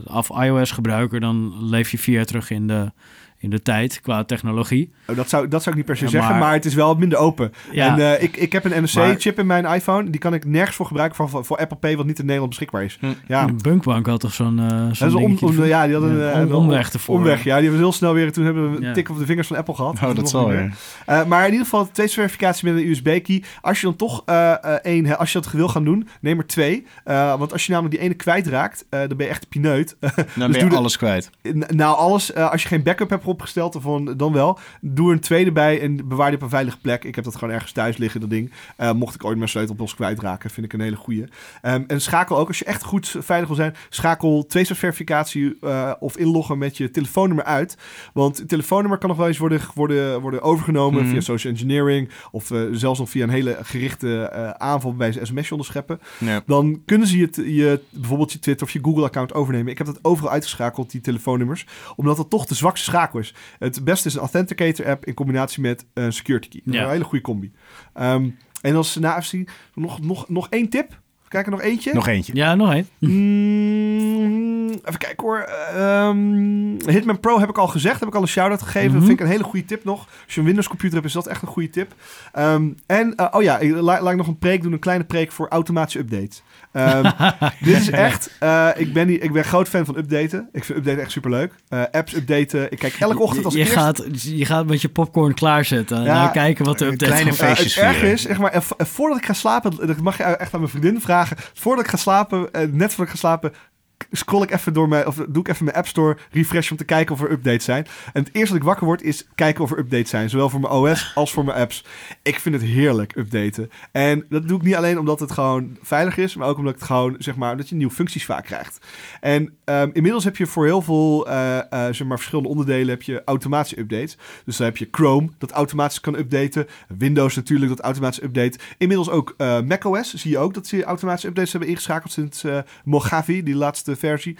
of iOS-gebruiker, dan leef je jaar terug in de, in de tijd qua technologie. oh, dat, zou, dat zou ik niet per se Ja, zeggen, maar- maar het is wel minder open. Ja. En eh, ik, ik heb een NFC-chip in mijn iPhone. Die kan ik nergens voor gebruiken voor, voor, voor Apple Pay, wat niet in Nederland beschikbaar is. Hm. Ja, De Bunkbank had toch zo'n eh om, dingetje om- voor- ja, die hadden Ja, een, om- een omweg ervoor. Omweg, ja. Die hebben heel snel weer, toen hebben we een Ja. tik op de vingers van Apple gehad. Oh, dat zal. Eh, maar in ieder geval tweestapsverificatie met een USB-key. Als je dan toch eh, eh, één, hè, als je dat wil gaan doen, neem er twee. Eh, want als je namelijk die ene kwijtraakt, eh dan ben je echt pineut. Dan Dus ben je de- alles kwijt. Nou, alles. eh, als je geen backup hebt opgesteld, van, dan wel. Doe er een tweede bij en bewaar die op een veilige plek. Ik heb dat gewoon ergens thuis liggen, dat ding. Eh, mocht ik ooit mijn sleutelbos kwijtraken, vind ik een hele goeie. Ehm, en schakel ook, als je echt goed veilig wil zijn, schakel tweestapsverificatie eh of inloggen met je telefoonnummer uit. Want het telefoonnummer kan nog wel eens worden, worden, worden overgenomen Mhm. via social engineering. Of eh, zelfs nog via een hele gerichte aanval bij een sms onderscheppen Ja. dan kunnen ze je, je bijvoorbeeld je Twitter of je Google-account overnemen. Ik heb dat overal uitgeschakeld, die telefoonnummers, omdat het toch de zwakste schakel is. Het beste is een Authenticator-app in combinatie met een security key. Dat is Ja. Een hele goede combi. Ehm, en als na FC nog, nog, nog één tip. Kijken nog eentje. Nog eentje. Ja, nog één. Mm, even kijken hoor. Ehm, Hitman Pro heb ik al gezegd. Heb ik al een shout-out gegeven. Mhm. Dat vind ik een hele goede tip nog. Als je een Windows computer hebt, is dat echt een goede tip. Ehm, en, eh, oh ja, laat ik nog een preek doen. Een kleine preek voor automatische updates. Ehm, dit is echt... eh, ik, ben ik ben groot fan van updaten. Ik vind updaten echt superleuk. Eh apps updaten. Ik kijk elke ochtend als je, je, gaat, je gaat met je popcorn klaarzetten en Ja, kijken wat de update kleine gaat- Ja, feestjes het erge vieren. is, zeg maar, en vo- en voordat ik ga slapen, dat mag je echt aan mijn vriendin vragen. Voordat ik ga slapen, net voordat ik ga slapen, scroll ik even door mijn, of doe ik even mijn App Store refresh om te kijken of er updates zijn. En het eerste dat ik wakker word is kijken of er updates zijn. Zowel voor mijn OS als voor mijn apps. Ik vind het heerlijk updaten. En dat doe ik niet alleen omdat het gewoon veilig is, maar ook omdat het gewoon, zeg maar, dat je nieuwe functies vaak krijgt. En um, inmiddels heb je voor heel veel, uh, zeg maar, verschillende onderdelen heb je automatische updates. Dus dan heb je Chrome dat automatisch kan updaten. Windows natuurlijk dat automatisch update. Inmiddels ook uh, macOS zie je ook dat ze automatische updates hebben ingeschakeld sinds Mojave, die laatste versie.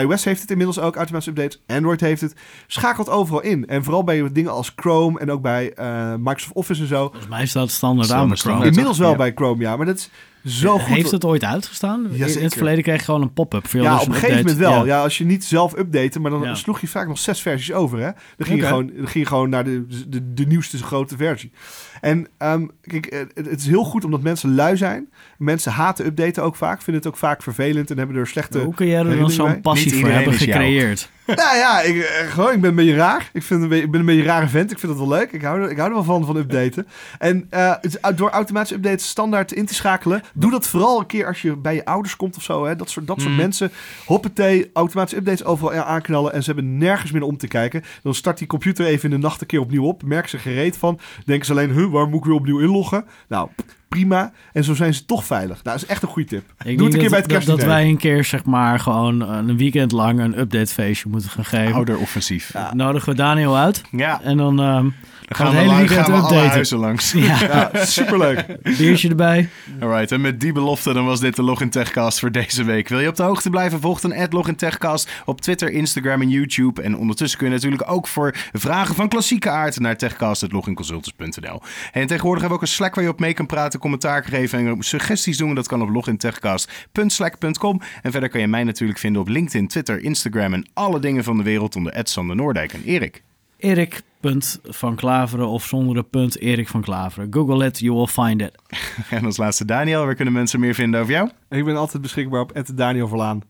iOS heeft het inmiddels ook, automatische updates. Android heeft het. Schakelt overal in. En vooral bij dingen als Chrome en ook bij Microsoft Office en zo. Volgens mij staat standaard aan Standaard, Chrome. Inmiddels wel bij Chrome, ja. Maar dat is zo goed. Heeft het ooit uitgestaan? in Jazeker. het verleden kreeg je gewoon een pop-up. voor Ja, op een gegeven moment wel. Ja. als je niet zelf updaten, maar dan Ja. sloeg je vaak nog zes versies over. Hè? Dan, ging je gewoon, dan ging je gewoon naar de, de, de nieuwste grote versie. En ehm, kijk, eh, het, het is heel goed omdat mensen lui zijn. Mensen haten updaten ook vaak, vinden het ook vaak vervelend en hebben er slechte... Hoe kun jij er dan zo'n passie voor hebben gecreëerd? Nou ja, ik, eh, gewoon, ik ben een beetje raar. Ik, vind een beetje, ik ben een beetje een rare vent. Ik vind het wel leuk. Ik hou, er- ik hou er wel van, van updaten. En eh, door automatische updates standaard in te schakelen... doe dat vooral een keer als je bij je ouders komt of zo. Hè? Dat soort, dat soort Hmm. mensen. Hoppatee, automatische updates overal aanknallen... en ze hebben nergens meer om te kijken. Dan start die computer even in de nacht een keer opnieuw op. Merken ze gereed van. Denken ze alleen, huh, waar moet ik weer opnieuw inloggen? Nou, prima. En zo zijn ze toch veilig. Nou, dat is echt een goede tip. Ik Doe het een keer bij het dat, dat kerstdiner. wij een keer zeg maar gewoon een weekend lang een update feestje moeten gaan geven. Ouderoffensief. Ja. Ja. Nodigen we Daniel uit ja. en dan ehm Dan gaan gaan we hele lang, gaan we alle updaten. huizen langs. Ja, Ja, superleuk. biertje erbij. Alright, en met die belofte dan was dit de Login Techcast voor deze week. Wil je op de hoogte blijven? Volg dan Login Techcast op Twitter, Instagram en YouTube. En ondertussen kun je natuurlijk ook voor vragen van klassieke aard naar techcast.loginconsultants.nl. En tegenwoordig hebben we ook een Slack waar je op mee kan praten, commentaar geven en suggesties doen. Dat kan op logintechcast.slack.com. En verder kan je mij natuurlijk vinden op LinkedIn, Twitter, Instagram en alle dingen van de wereld onder Sander Noordijk en Erik. Erik punt van Klaveren of zonder de punt Erik van Klaveren. Google it, you will find it. En als laatste Daniel, waar kunnen mensen meer vinden over jou? Ik ben altijd beschikbaar op Daniel Verlaan.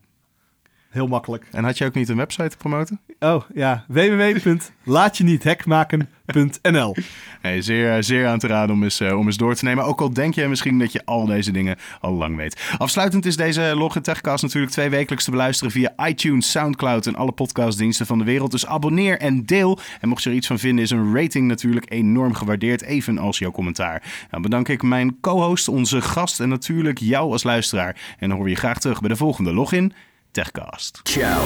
Heel makkelijk. En had je ook niet een website te promoten? Oh ja, www.laatjeniethekmaken.nl Nee, zeer, zeer aan te raden om eens, eh, om eens door te nemen. Ook al denk je misschien dat je al deze dingen al lang weet. Afsluitend is deze Login Techcast natuurlijk twee wekelijks te beluisteren via iTunes, Soundcloud en alle podcastdiensten van de wereld. Dus abonneer en deel. En mocht je er iets van vinden, is een rating natuurlijk enorm gewaardeerd, evenals jouw commentaar. Nou bedank ik mijn co-host, onze gast en natuurlijk jou als luisteraar. En dan hoor je graag terug bij de volgende Login Techcast. Ciao.